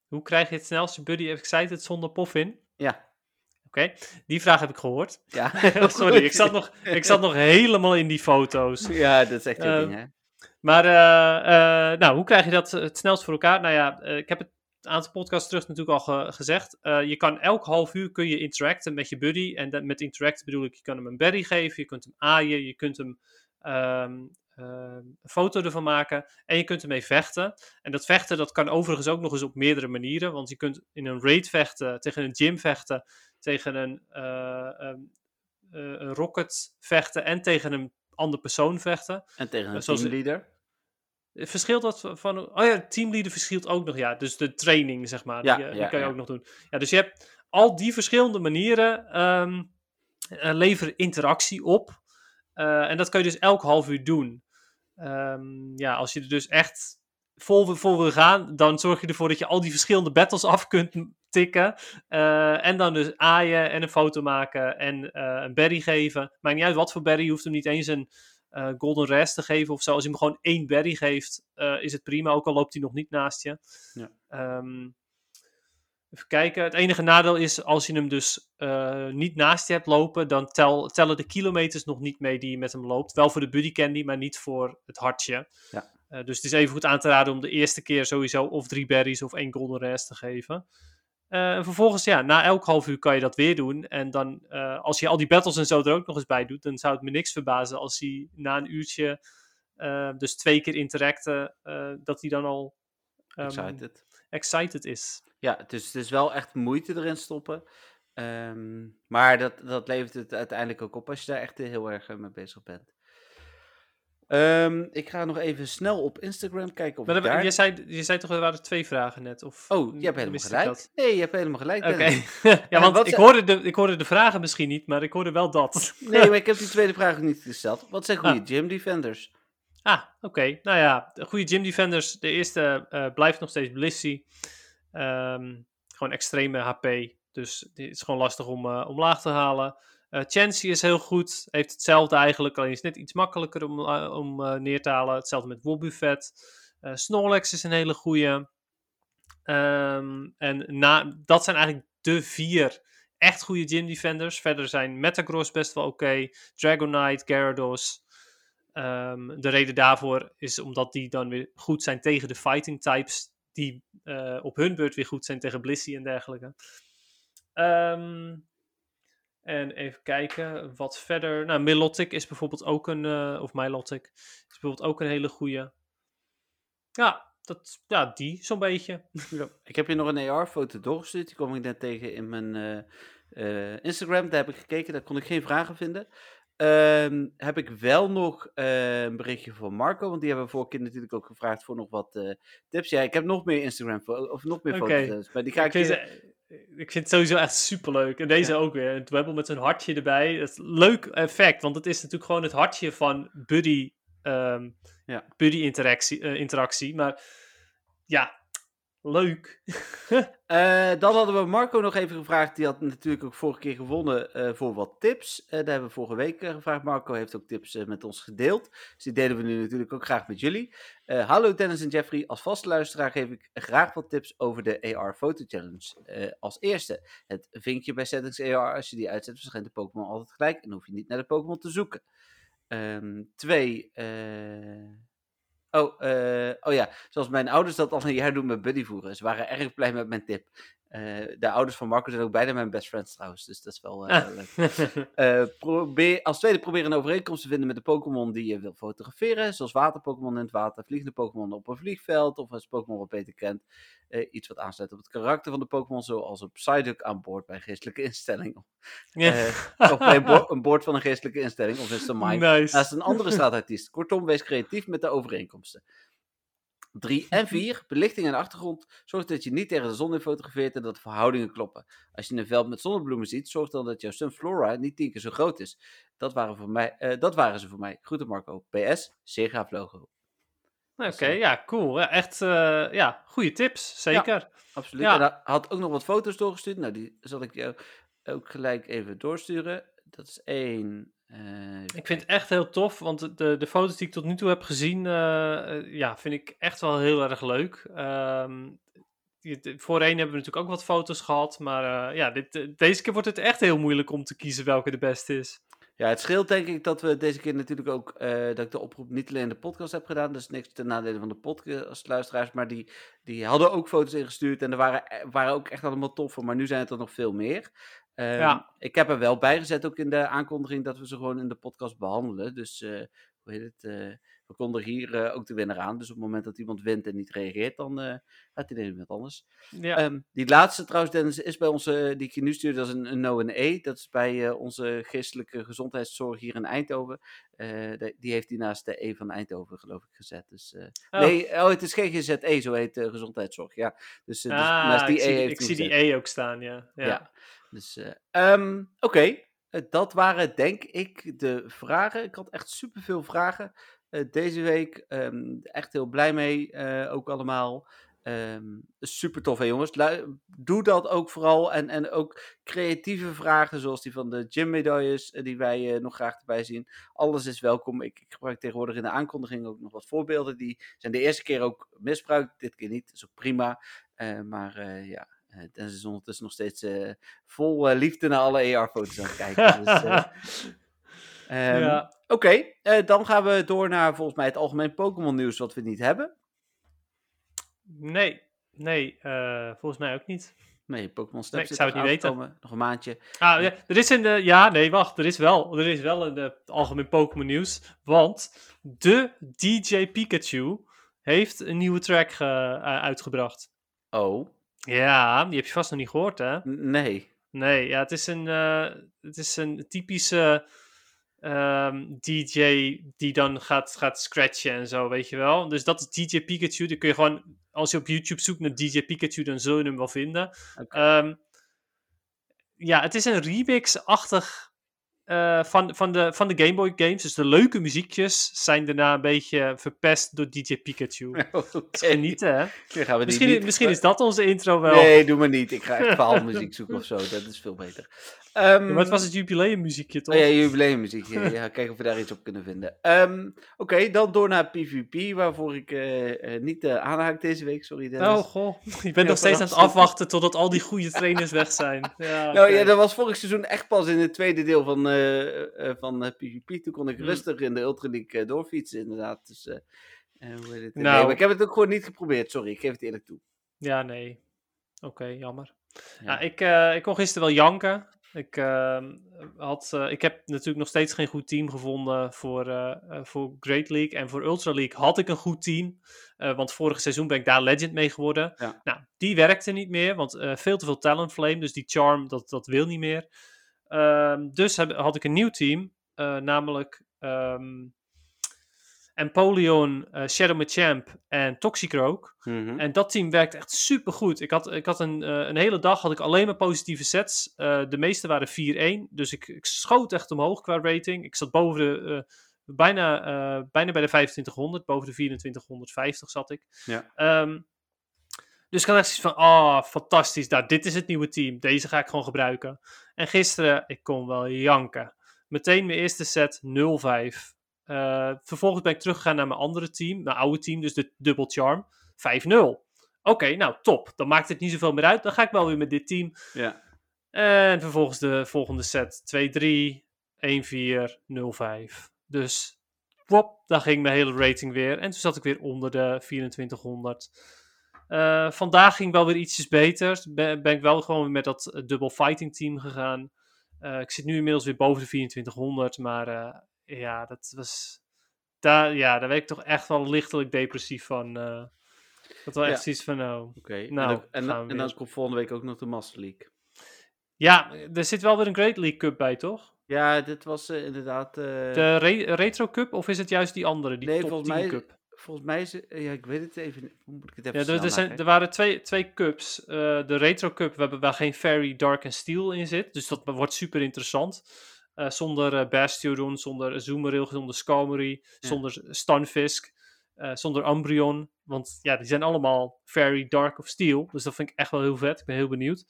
Hoe krijg je het snelste buddy excited zonder poffin? Ja. Oké, die vraag heb ik gehoord. ja. <laughs> Sorry, ik zat, <laughs> nog, ik zat nog helemaal in die foto's. Ja, dat is echt heel Eh, ding, hè? Maar, eh, eh, nou, hoe krijg je dat het snelst voor elkaar? Nou ja, ik heb het een aantal podcasts terug natuurlijk al ge- gezegd. Je kan elk half uur kun je interacten met je buddy. En dat, met interacten bedoel ik, je kan hem een berry geven, je kunt hem aaien, je kunt hem ehm, een foto ervan maken en je kunt ermee vechten. En dat vechten dat kan overigens ook nog eens op meerdere manieren, want je kunt in een raid vechten, tegen een gym vechten, tegen een, um, een rocket vechten en tegen een andere persoon vechten. En tegen een teamleader. Verschilt dat van. Oh ja, teamleader verschilt ook nog, ja. Dus de training, zeg maar. Ja, die, die kan je ook nog doen. Ja, dus je hebt al die verschillende manieren um, leveren interactie op. Uh, en dat kan je dus elk half uur doen. Um, ja, als je er dus echt vol, vol wil gaan, dan zorg je ervoor dat je al die verschillende battles af kunt tikken. Uh, en dan dus aaien en een foto maken en uh, een berry geven. Maakt niet uit wat voor berry, je hoeft hem niet eens een uh, golden rest te geven of zo. Als je hem gewoon één berry geeft, is het prima, ook al loopt hij nog niet naast je. Ja. Um, Even kijken. Het enige nadeel is als je hem dus uh, niet naast je hebt lopen, dan tel, tellen de kilometers nog niet mee die je met hem loopt. Wel voor de buddy candy, maar niet voor het hartje. Ja. Uh, dus het is even goed aan te raden om de eerste keer sowieso of drie berries of één golden rest te geven. Uh, en vervolgens, ja, na elk half uur kan je dat weer doen. En dan, als je al die battles en zo er ook nog eens bij doet, dan zou het me niks verbazen als hij na een uurtje, dus twee keer interacten, dat hij dan al um, excited. Excited is. Ja, dus het is wel echt moeite erin stoppen. Um, maar dat, dat levert het uiteindelijk ook op als je daar echt heel erg mee bezig bent. Um, ik ga nog even snel op Instagram kijken. Of maar daar... je, zei, je zei toch, er waren twee vragen net? Of, oh, je hebt helemaal gelijk. Nee, je hebt helemaal gelijk. Oké. <laughs> ja, want ik, hoorde de, ik hoorde de vragen misschien niet, maar ik hoorde wel dat. nee, maar <laughs> ik heb die tweede vraag niet gesteld. Wat zijn goede ah. gym defenders? Ah, oké. Nou ja, goede gym defenders. De eerste uh, blijft nog steeds Blissey. Um, gewoon extreme HP. Dus het is gewoon lastig om uh, omlaag te halen. Uh, Chansey is heel goed. Heeft hetzelfde eigenlijk. Alleen is net iets makkelijker om, om neer te halen. Hetzelfde met Wobuffet. Snorlax is een hele goede. Um, en na, dat zijn eigenlijk de vier echt goede gym defenders. Verder zijn Metagross best wel oké. Dragonite, Gyarados. Um, de reden daarvoor is omdat die dan weer goed zijn tegen de fighting types die uh, op hun beurt weer goed zijn tegen Blissey en dergelijke. Um, en even kijken, wat verder. Nou, Milotic is bijvoorbeeld ook een, uh, of Milotic, is bijvoorbeeld ook een hele goede. Ja, dat, ja die, zo'n beetje. Ik heb je nog een AR-foto doorgestuurd, die kom ik net tegen in mijn uh, Instagram. Daar heb ik gekeken, daar kon ik geen vragen vinden. Um, heb ik wel nog uh, een berichtje van Marco, want die hebben we vorige keer natuurlijk ook gevraagd voor nog wat uh, tips. Ja, ik heb nog meer Instagram of nog meer okay. foto's, maar die ga ik. Ik vind, ik vind het sowieso echt superleuk. En deze ja. ook weer. Een dwebbel met zo'n hartje erbij. Dat is een leuk effect, want het is natuurlijk gewoon het hartje van buddy, um, ja. buddy interactie, uh, interactie. Maar ja, Leuk. uh, <laughs> dan hadden we Marco nog even gevraagd. Die had natuurlijk ook vorige keer gewonnen uh, voor wat tips. Uh, daar hebben we vorige week gevraagd. Marco heeft ook tips met ons gedeeld. Dus die delen we nu natuurlijk ook graag met jullie. hallo Dennis en Jeffrey. Als vaste luisteraar geef ik graag wat tips over de AR Photo Challenge. als eerste, het vinkje bij Settings AR. Als je die uitzet, verschijnt de Pokémon altijd gelijk. En hoef je niet naar de Pokémon te zoeken. Um, twee, Oh, uh, oh ja, zoals mijn ouders dat al een jaar doen met buddyvoeren. Ze waren erg blij met mijn tip. Uh, de ouders van Marco zijn ook bijna mijn best friends trouwens, dus dat is wel uh, leuk. probeer, als tweede probeer een overeenkomst te vinden met de Pokémon die je wil fotograferen. Zoals waterpokémon in het water, vliegende Pokémon op een vliegveld of als Pokémon wat beter kent. iets wat aansluit op het karakter van de Pokémon, zoals een Psyduck aan boord bij een geestelijke instelling. <laughs> of bij een, bo een boord van een geestelijke instelling, of is het een mine. Nice. Naast een andere straatartiest. Kortom, wees creatief met de overeenkomsten. 3 en 4, belichting en achtergrond. Zorg dat je niet tegen de zon in fotografeert en dat de verhoudingen kloppen. Als je een veld met zonnebloemen ziet, zorg dan dat jouw sunflora niet tien keer zo groot is. Dat waren, voor mij, uh, dat waren ze voor mij. Groeten Marco. PS, zeer gaaf logo. Oké, okay, ja, cool. Ja, echt, uh, ja, goede tips, zeker. Ja, absoluut. Ja. En hij had ook nog wat foto's doorgestuurd. Nou, die zal ik jou ook gelijk even doorsturen. Dat is één. Uh, ik vind het echt heel tof, want de, de foto's die ik tot nu toe heb gezien, uh, ja, vind ik echt wel heel erg leuk. Um, voorheen hebben we natuurlijk ook wat foto's gehad, maar uh, ja, dit, deze keer wordt het echt heel moeilijk om te kiezen welke de beste is. Ja, het scheelt denk ik dat we deze keer natuurlijk ook, dat ik de oproep niet alleen in de podcast heb gedaan, dus niks ten nadele van de podcastluisteraars, maar die, die hadden ook foto's ingestuurd en er waren, waren ook echt allemaal toffe, maar nu zijn het er nog veel meer. Ja. Ik heb er wel bij gezet, ook in de aankondiging, dat we ze gewoon in de podcast behandelen. Dus uh, hoe heet het, uh, we konden hier uh, ook de winnaar aan. Dus op het moment dat iemand wint en niet reageert, dan gaat hij iemand anders. Ja. Um, die laatste trouwens, Dennis, is bij onze, die ik je nu stuur, dat is een, een no E. Dat is bij onze geestelijke gezondheidszorg hier in Eindhoven. De, die heeft die naast de E van Eindhoven, geloof ik, gezet. Dus, oh. Nee, oh, het is geen GZE, zo heet gezondheidszorg. Ja. Dus, dus ah, naast die ik E zie, heeft ik zie die E ook staan, ja. Ja. ja. Dus, um, oké. Okay. dat waren denk ik de vragen. Ik had echt superveel vragen uh, deze week. Um, echt heel blij mee, ook allemaal. Um, super tof, hè jongens. Doe dat ook vooral. En, en ook creatieve vragen, zoals die van de gym-medailles, die wij nog graag erbij zien. Alles is welkom. Ik, ik, gebruik tegenwoordig in de aankondiging ook nog wat voorbeelden. Die zijn de eerste keer ook misbruikt, dit keer niet. Dat is ook prima. Maar ja, Dennis is ondertussen nog steeds vol liefde naar alle AR-foto's aan het kijken. dus, um, <laughs> ja. Oké, okay, dan gaan we door naar volgens mij het algemeen Pokémon nieuws wat we niet hebben. Nee, nee, volgens mij ook niet. Nee, Pokémon Snap nee, ik zou het niet weten. Nog een maandje. Ah, ja, er is in de, ja, nee, wacht. Er is wel, er is wel in het algemeen Pokémon nieuws. Want de DJ Pikachu heeft een nieuwe track uh, uitgebracht. Oh. Ja, die heb je vast nog niet gehoord, hè? Nee. Nee, ja, het is een, uh, het is een typische um, DJ die dan gaat, gaat scratchen en zo, weet je wel. Dus dat is DJ Pikachu. Dan kun je gewoon, als je op YouTube zoekt naar DJ Pikachu, dan zul je hem wel vinden. Okay. Um, ja, het is een remix-achtig uh, van, van, de, van de Game Boy games. Dus de leuke muziekjes zijn daarna een beetje verpest door DJ Pikachu. <laughs> Okay. Genieten, hè? Gaan we misschien niet... misschien is dat onze intro wel. Nee, doe maar niet. Ik ga echt <laughs> verhaalmuziek zoeken of zo. Dat is veel beter. Um, ja, maar het was het jubileummuziekje, toch? Oh ja, jubileummuziekje. <laughs> ja, kijken of we daar iets op kunnen vinden. Um, Oké, okay, dan door naar PvP, waarvoor ik uh, uh, niet uh, aanhaak deze week. Sorry, Dennis. Oh, goh. <laughs> Bent ja, nog steeds aan het afwachten totdat al die goede trainers weg zijn. <laughs> Ja, nou ja, dat was vorig seizoen echt pas in het tweede deel van, van PvP. Toen kon ik rustig in de Ultra League doorfietsen, inderdaad. Dus, hoe heet het? Nou, nee, maar ik heb het ook gewoon niet geprobeerd. Sorry, ik geef het eerlijk toe. Ja, nee. Oké, okay, jammer. Ja. ik, ik kon gisteren wel janken. Ik, uh, had, uh, ik heb natuurlijk nog steeds geen goed team gevonden voor, uh, voor Great League. En voor Ultra League had ik een goed team. want vorig seizoen ben ik daar Legend mee geworden. Ja. Nou, die werkte niet meer, want veel te veel Talent Flame. Dus die Charm, dat, dat wil niet meer. Ehm, dus heb, had ik een nieuw team. namelijk um, Empoleon, uh, Shadow Machamp en Toxicroak. Mm -hmm. En dat team werkt echt super goed. Ik had, ik had een, uh, een hele dag had ik alleen maar positieve sets. Uh, de meeste waren 4-1. Dus ik, ik schoot echt omhoog qua rating. Ik zat boven de, bijna, bijna bij de 2500. Boven de 2450 zat ik. Ja. Um, dus ik had echt zoiets van, oh, fantastisch. Nou, dit is het nieuwe team. Deze ga ik gewoon gebruiken. En gisteren, ik kon wel janken. Meteen mijn eerste set 0-5. Uh, vervolgens ben ik teruggegaan naar mijn andere team, mijn oude team, dus de Double Charm. 5-0. Oké, okay, nou top. Dan maakt het niet zoveel meer uit. Dan ga ik wel weer met dit team. Ja. En vervolgens de volgende set 2-3, 1-4, 0-5. Dus, wop, daar ging mijn hele rating weer. En toen zat ik weer onder de 2400. Uh, vandaag ging wel weer ietsjes beter. Ben, ben ik wel gewoon met dat uh, double fighting team gegaan. Uh, ik zit nu inmiddels weer boven de 2400, maar ja, dat was. Daar, ja, daar werd ik toch echt wel lichtelijk depressief van. Uh, dat was echt ja. zoiets van, nou. Oké, okay. nou, en, dan, en, en dan komt volgende week ook nog de Master League. Ja, er zit wel weer een Great League Cup bij, toch? Ja, dit was uh, inderdaad. Uh... De re Retro Cup of is het juist die andere, die nee, top volgens 10 mij, Cup? Volgens mij is het, ja, ik weet het even. Hoe moet ik het even ja, er, er, zijn, er waren twee, twee cups. Uh, de Retro Cup, waar, waar geen Fairy, Dark en Steel in zit. Dus dat wordt super interessant. Uh, zonder uh, Bastiodon, zonder Zoomeril, zonder Skarmory, ja. zonder Stunfisk, uh, zonder Umbreon. Want ja, die zijn allemaal Fairy, Dark of Steel. Dus dat vind ik echt wel heel vet. Ik ben heel benieuwd.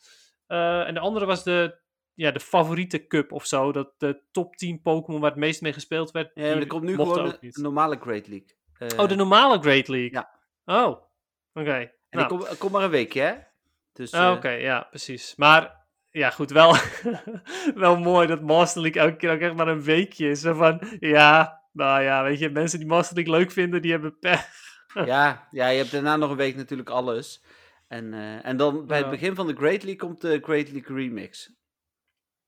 en de andere was de, ja, de favoriete cup of zo. Dat de top 10 Pokémon waar het meest mee gespeeld werd. Ja, maar er komt nu gewoon een normale Great League. oh, de normale Great League? Ja. Oh, oké. Okay. En nou. kom, kom maar een weekje, hè? Dus, oh, oké, okay, ja, precies. Maar ja, goed, wel, <laughs> wel mooi dat Master League elke keer ook echt maar een weekje is. Zo van, ja, nou ja, weet je, mensen die Master League leuk vinden, die hebben pech. ja, ja, je hebt daarna nog een week natuurlijk alles. En, uh, en dan bij ja. het begin van de Great League komt de Great League Remix.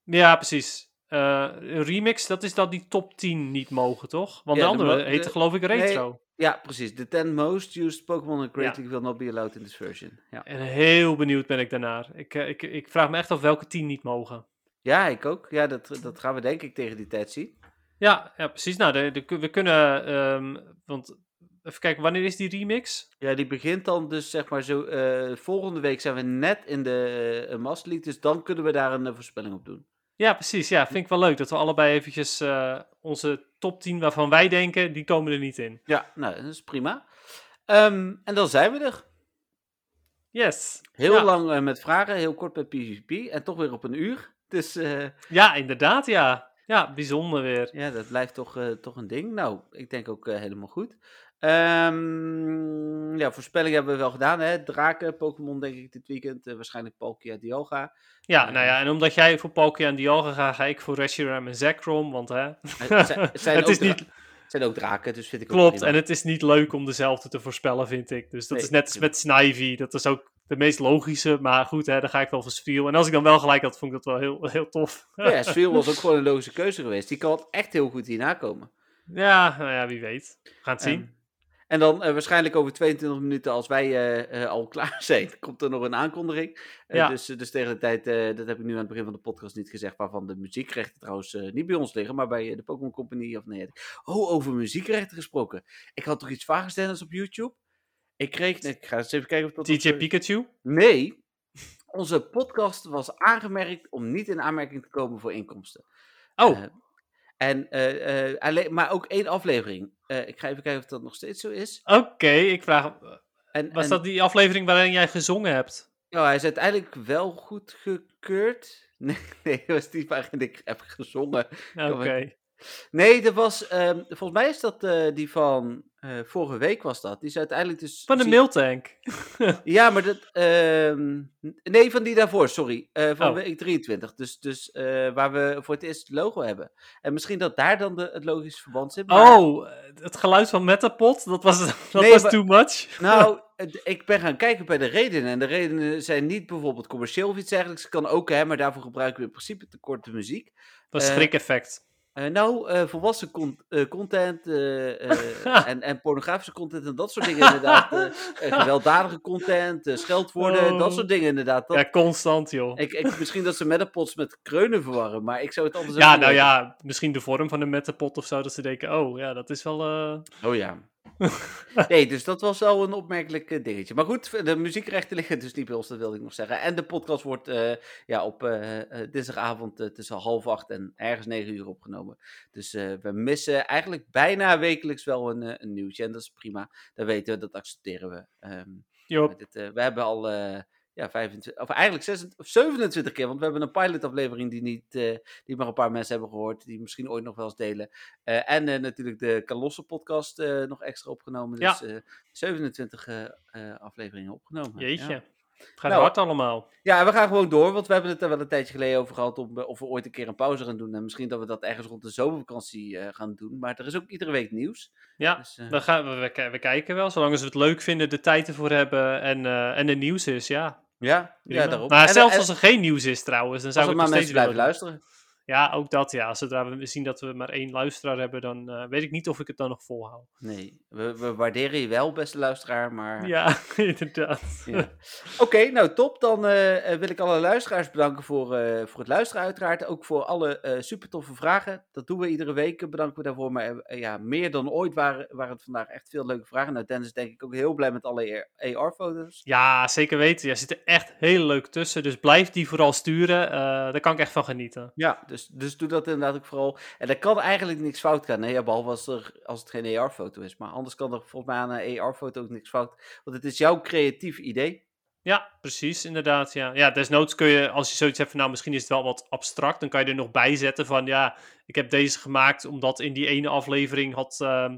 Ja, precies. Eh, een remix, dat is dat die top 10 niet mogen, toch? Want Ja, de de andere mo- heet de- geloof ik retro. Ja, precies. The 10 most used Pokémon and creating will not be allowed in this version. Ja, En heel benieuwd ben ik daarnaar. Ik, eh, ik, ik vraag me echt af welke 10 niet mogen. ja ik ook. Ja, dat, dat gaan we denk ik tegen die tijd zien. Ja, ja precies. Nou, de, de- we kunnen, ehm, want even kijken, wanneer is die remix? Ja, die begint dan dus zeg maar zo. eh, volgende week zijn we net in de uh, Master League, dus dan kunnen we daar een voorspelling op doen. Ja, precies. Ja, vind ik wel leuk dat we allebei eventjes eh, onze top 10 waarvan wij denken, die komen er niet in. Ja, nou, dat is prima. Ehm, en dan zijn we er. Yes. Heel Ja. lang eh, met vragen, heel kort bij PvP en toch weer op een uur. Dus eh, Ja, inderdaad, ja. Ja, bijzonder weer. ja, dat blijft toch, toch een ding. Nou, ik denk ook helemaal goed. Ehm, ja, voorspelling hebben we wel gedaan, hè. Draken, Pokémon denk ik dit weekend. eh, waarschijnlijk Palkia, Dialga. Ja, Eh. nou ja, en omdat jij voor Palkia en Dialga gaat, ga ik voor Reshiram en Zekrom, want hè... Het zijn, het zijn <laughs> Het is niet- het zijn ook draken, dus vind ik ook Klopt, en het is niet leuk om dezelfde te voorspellen, vind ik. Dus dat Nee, is net als met Snivy, dat is ook de meest logische, maar goed, hè, daar ga ik wel voor Sviel. En als ik dan wel gelijk had, vond ik dat wel heel, heel tof. Ja, Sfeel <laughs> was ook gewoon een logische keuze geweest. Die kan echt heel goed hierna komen. Ja, nou ja, wie weet. We gaan het zien. En, dan eh, waarschijnlijk over 22 minuten, als wij eh, eh, al <laughs> klaar zijn, komt er nog een aankondiging. Ja. dus, dus tegen de tijd, dat heb ik nu aan het begin van de podcast niet gezegd, waarvan de muziekrechten trouwens niet bij ons liggen, maar bij de Pokémon Company. Of nee. Oh, over muziekrechten gesproken. Ik had toch iets Dennis op YouTube? Ik kreeg, ik ga eens even kijken of dat... DJ Pikachu? Nee, onze podcast was aangemerkt om niet in aanmerking te komen voor inkomsten. Oh, en, eh, eh, alleen, maar ook één aflevering. Eh, ik ga even kijken of dat nog steeds zo is. oké. Ik vraag, En, was en- dat die aflevering waarin jij gezongen hebt? Ja, hij is uiteindelijk wel goedgekeurd. <laughs> Nee, nee, dat was die waarin ik heb gezongen. Oké. Nee, dat was, ehm, volgens mij is dat eh, die van eh, vorige week was dat. Die is uiteindelijk dus... Van de Miltank. <laughs> Ja, maar dat... ehm, nee, van die daarvoor, sorry. Eh, van Oh. week 23. Dus, dus waar we voor het eerst het logo hebben. En misschien dat daar dan de, het logische verband zit. maar- Oh, het geluid van Metapod, dat was, <laughs> dat Nee, was maar- too much. <laughs> Nou, ik ben gaan kijken bij de redenen. En de redenen zijn niet bijvoorbeeld commercieel of iets dergelijks. Kan ook, hè, maar daarvoor gebruiken we in principe te korte muziek. was eh, schrik-effect. Eh, nou, eh, volwassen con- eh, content en, en pornografische content en dat soort dingen inderdaad. <laughs> gewelddadige content, scheldwoorden, dat Oh. soort dingen inderdaad. Dat, Ja, constant, joh. ik, ik, misschien dat ze metapods met kreunen verwarren, maar ik zou het anders Ja, nou ja, misschien de vorm van de Metapod of zo, dat ze denken, oh ja, dat is wel... Oh ja. <laughs> Nee, dus dat was wel een opmerkelijk eh, dingetje. Maar goed, de muziekrechten liggen dus niet bij ons, dat wilde ik nog zeggen. En de podcast wordt eh, ja, op eh, dinsdagavond tussen half acht en ergens negen uur opgenomen. Dus we missen eigenlijk bijna wekelijks wel een, een nieuwtje. En dat is prima. Dat weten we, dat accepteren we. Ehm, joh, met dit, we hebben al ja, 25, of eigenlijk 26, of 27 keer, want we hebben een pilotaflevering die, niet, eh, die maar een paar mensen hebben gehoord, die misschien ooit nog wel eens delen. Eh, en eh, natuurlijk de Kalosse podcast nog extra opgenomen. Ja. Dus eh 27 eh, eh, afleveringen opgenomen. jeetje. Ja. Het gaat Nou, hard allemaal. ja, we gaan gewoon door, want we hebben het er wel een tijdje geleden over gehad om, of we ooit een keer een pauze gaan doen. En misschien dat we dat ergens rond de zomervakantie gaan doen. Maar er is ook iedere week nieuws. Ja, Dus, dan gaan we, we, we kijken wel. Zolang ze het leuk vinden, de tijd ervoor hebben en, eh, en er nieuws is, ja. Ja, ja, daarom. Maar En- zelfs en- als er geen nieuws is trouwens, dan zou ik maar nog steeds mensen blijven luisteren. Ja, ook dat ja. Zodra we zien dat we maar één luisteraar hebben, dan eh, weet ik niet of ik het dan nog volhoud. Nee, we, we waarderen je wel, beste luisteraar, maar... Ja, <laughs> inderdaad. Ja. Oké, nou top. Dan eh, eh, wil ik alle luisteraars bedanken voor, voor het luisteren uiteraard. Ook voor alle super toffe vragen. Dat doen we iedere week, bedanken we daarvoor. Maar ja, meer dan ooit waren, waren het vandaag echt veel leuke vragen. Nou, Dennis is denk ik ook heel blij met alle AR-foto's. Ja, zeker weten. Ja, er zitten echt heel leuk tussen. Dus blijf die vooral sturen. Daar kan ik echt van genieten. Ja, dus, dus doe dat inderdaad ook vooral. En er kan eigenlijk niks fout gaan. Nee, behalve als, er, als het geen AR-foto is. Maar anders kan er volgens mij aan een AR-foto ook niks fout. Want het is jouw creatief idee. Ja, precies, inderdaad. Ja. ja, desnoods kun je, als je zoiets hebt van, nou, misschien is het wel wat abstract, dan kan je er nog bij zetten van, ja, ik heb deze gemaakt omdat in die ene aflevering had, ehm,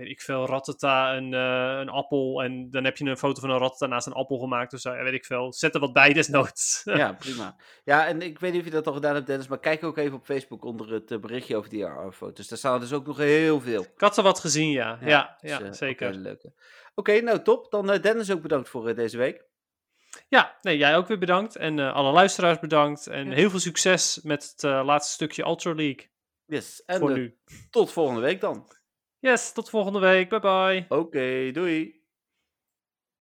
weet ik veel, Rattata een, eh, een appel en dan heb je een foto van een Rattata naast een appel gemaakt zo, ja, weet ik veel. Zet er wat bij, desnoods. <laughs> Ja, prima. Ja, en ik weet niet of je dat al gedaan hebt, Dennis. Maar kijk ook even op Facebook onder het eh, berichtje over die AR-foto's. Daar staan er dus ook nog heel veel. ik had ze wat gezien, ja. Ja, ja, dus, eh, zeker. leuke. Oké, nou top. Dan eh, Dennis ook bedankt voor eh, deze week. Ja, nee, jij ook weer bedankt. En eh, alle luisteraars bedankt. En Ja. heel veel succes met het eh, laatste stukje Ultra League. Yes, en voor eh, nu. tot volgende week dan. Yes, tot volgende week. Bye bye. Oké, doei.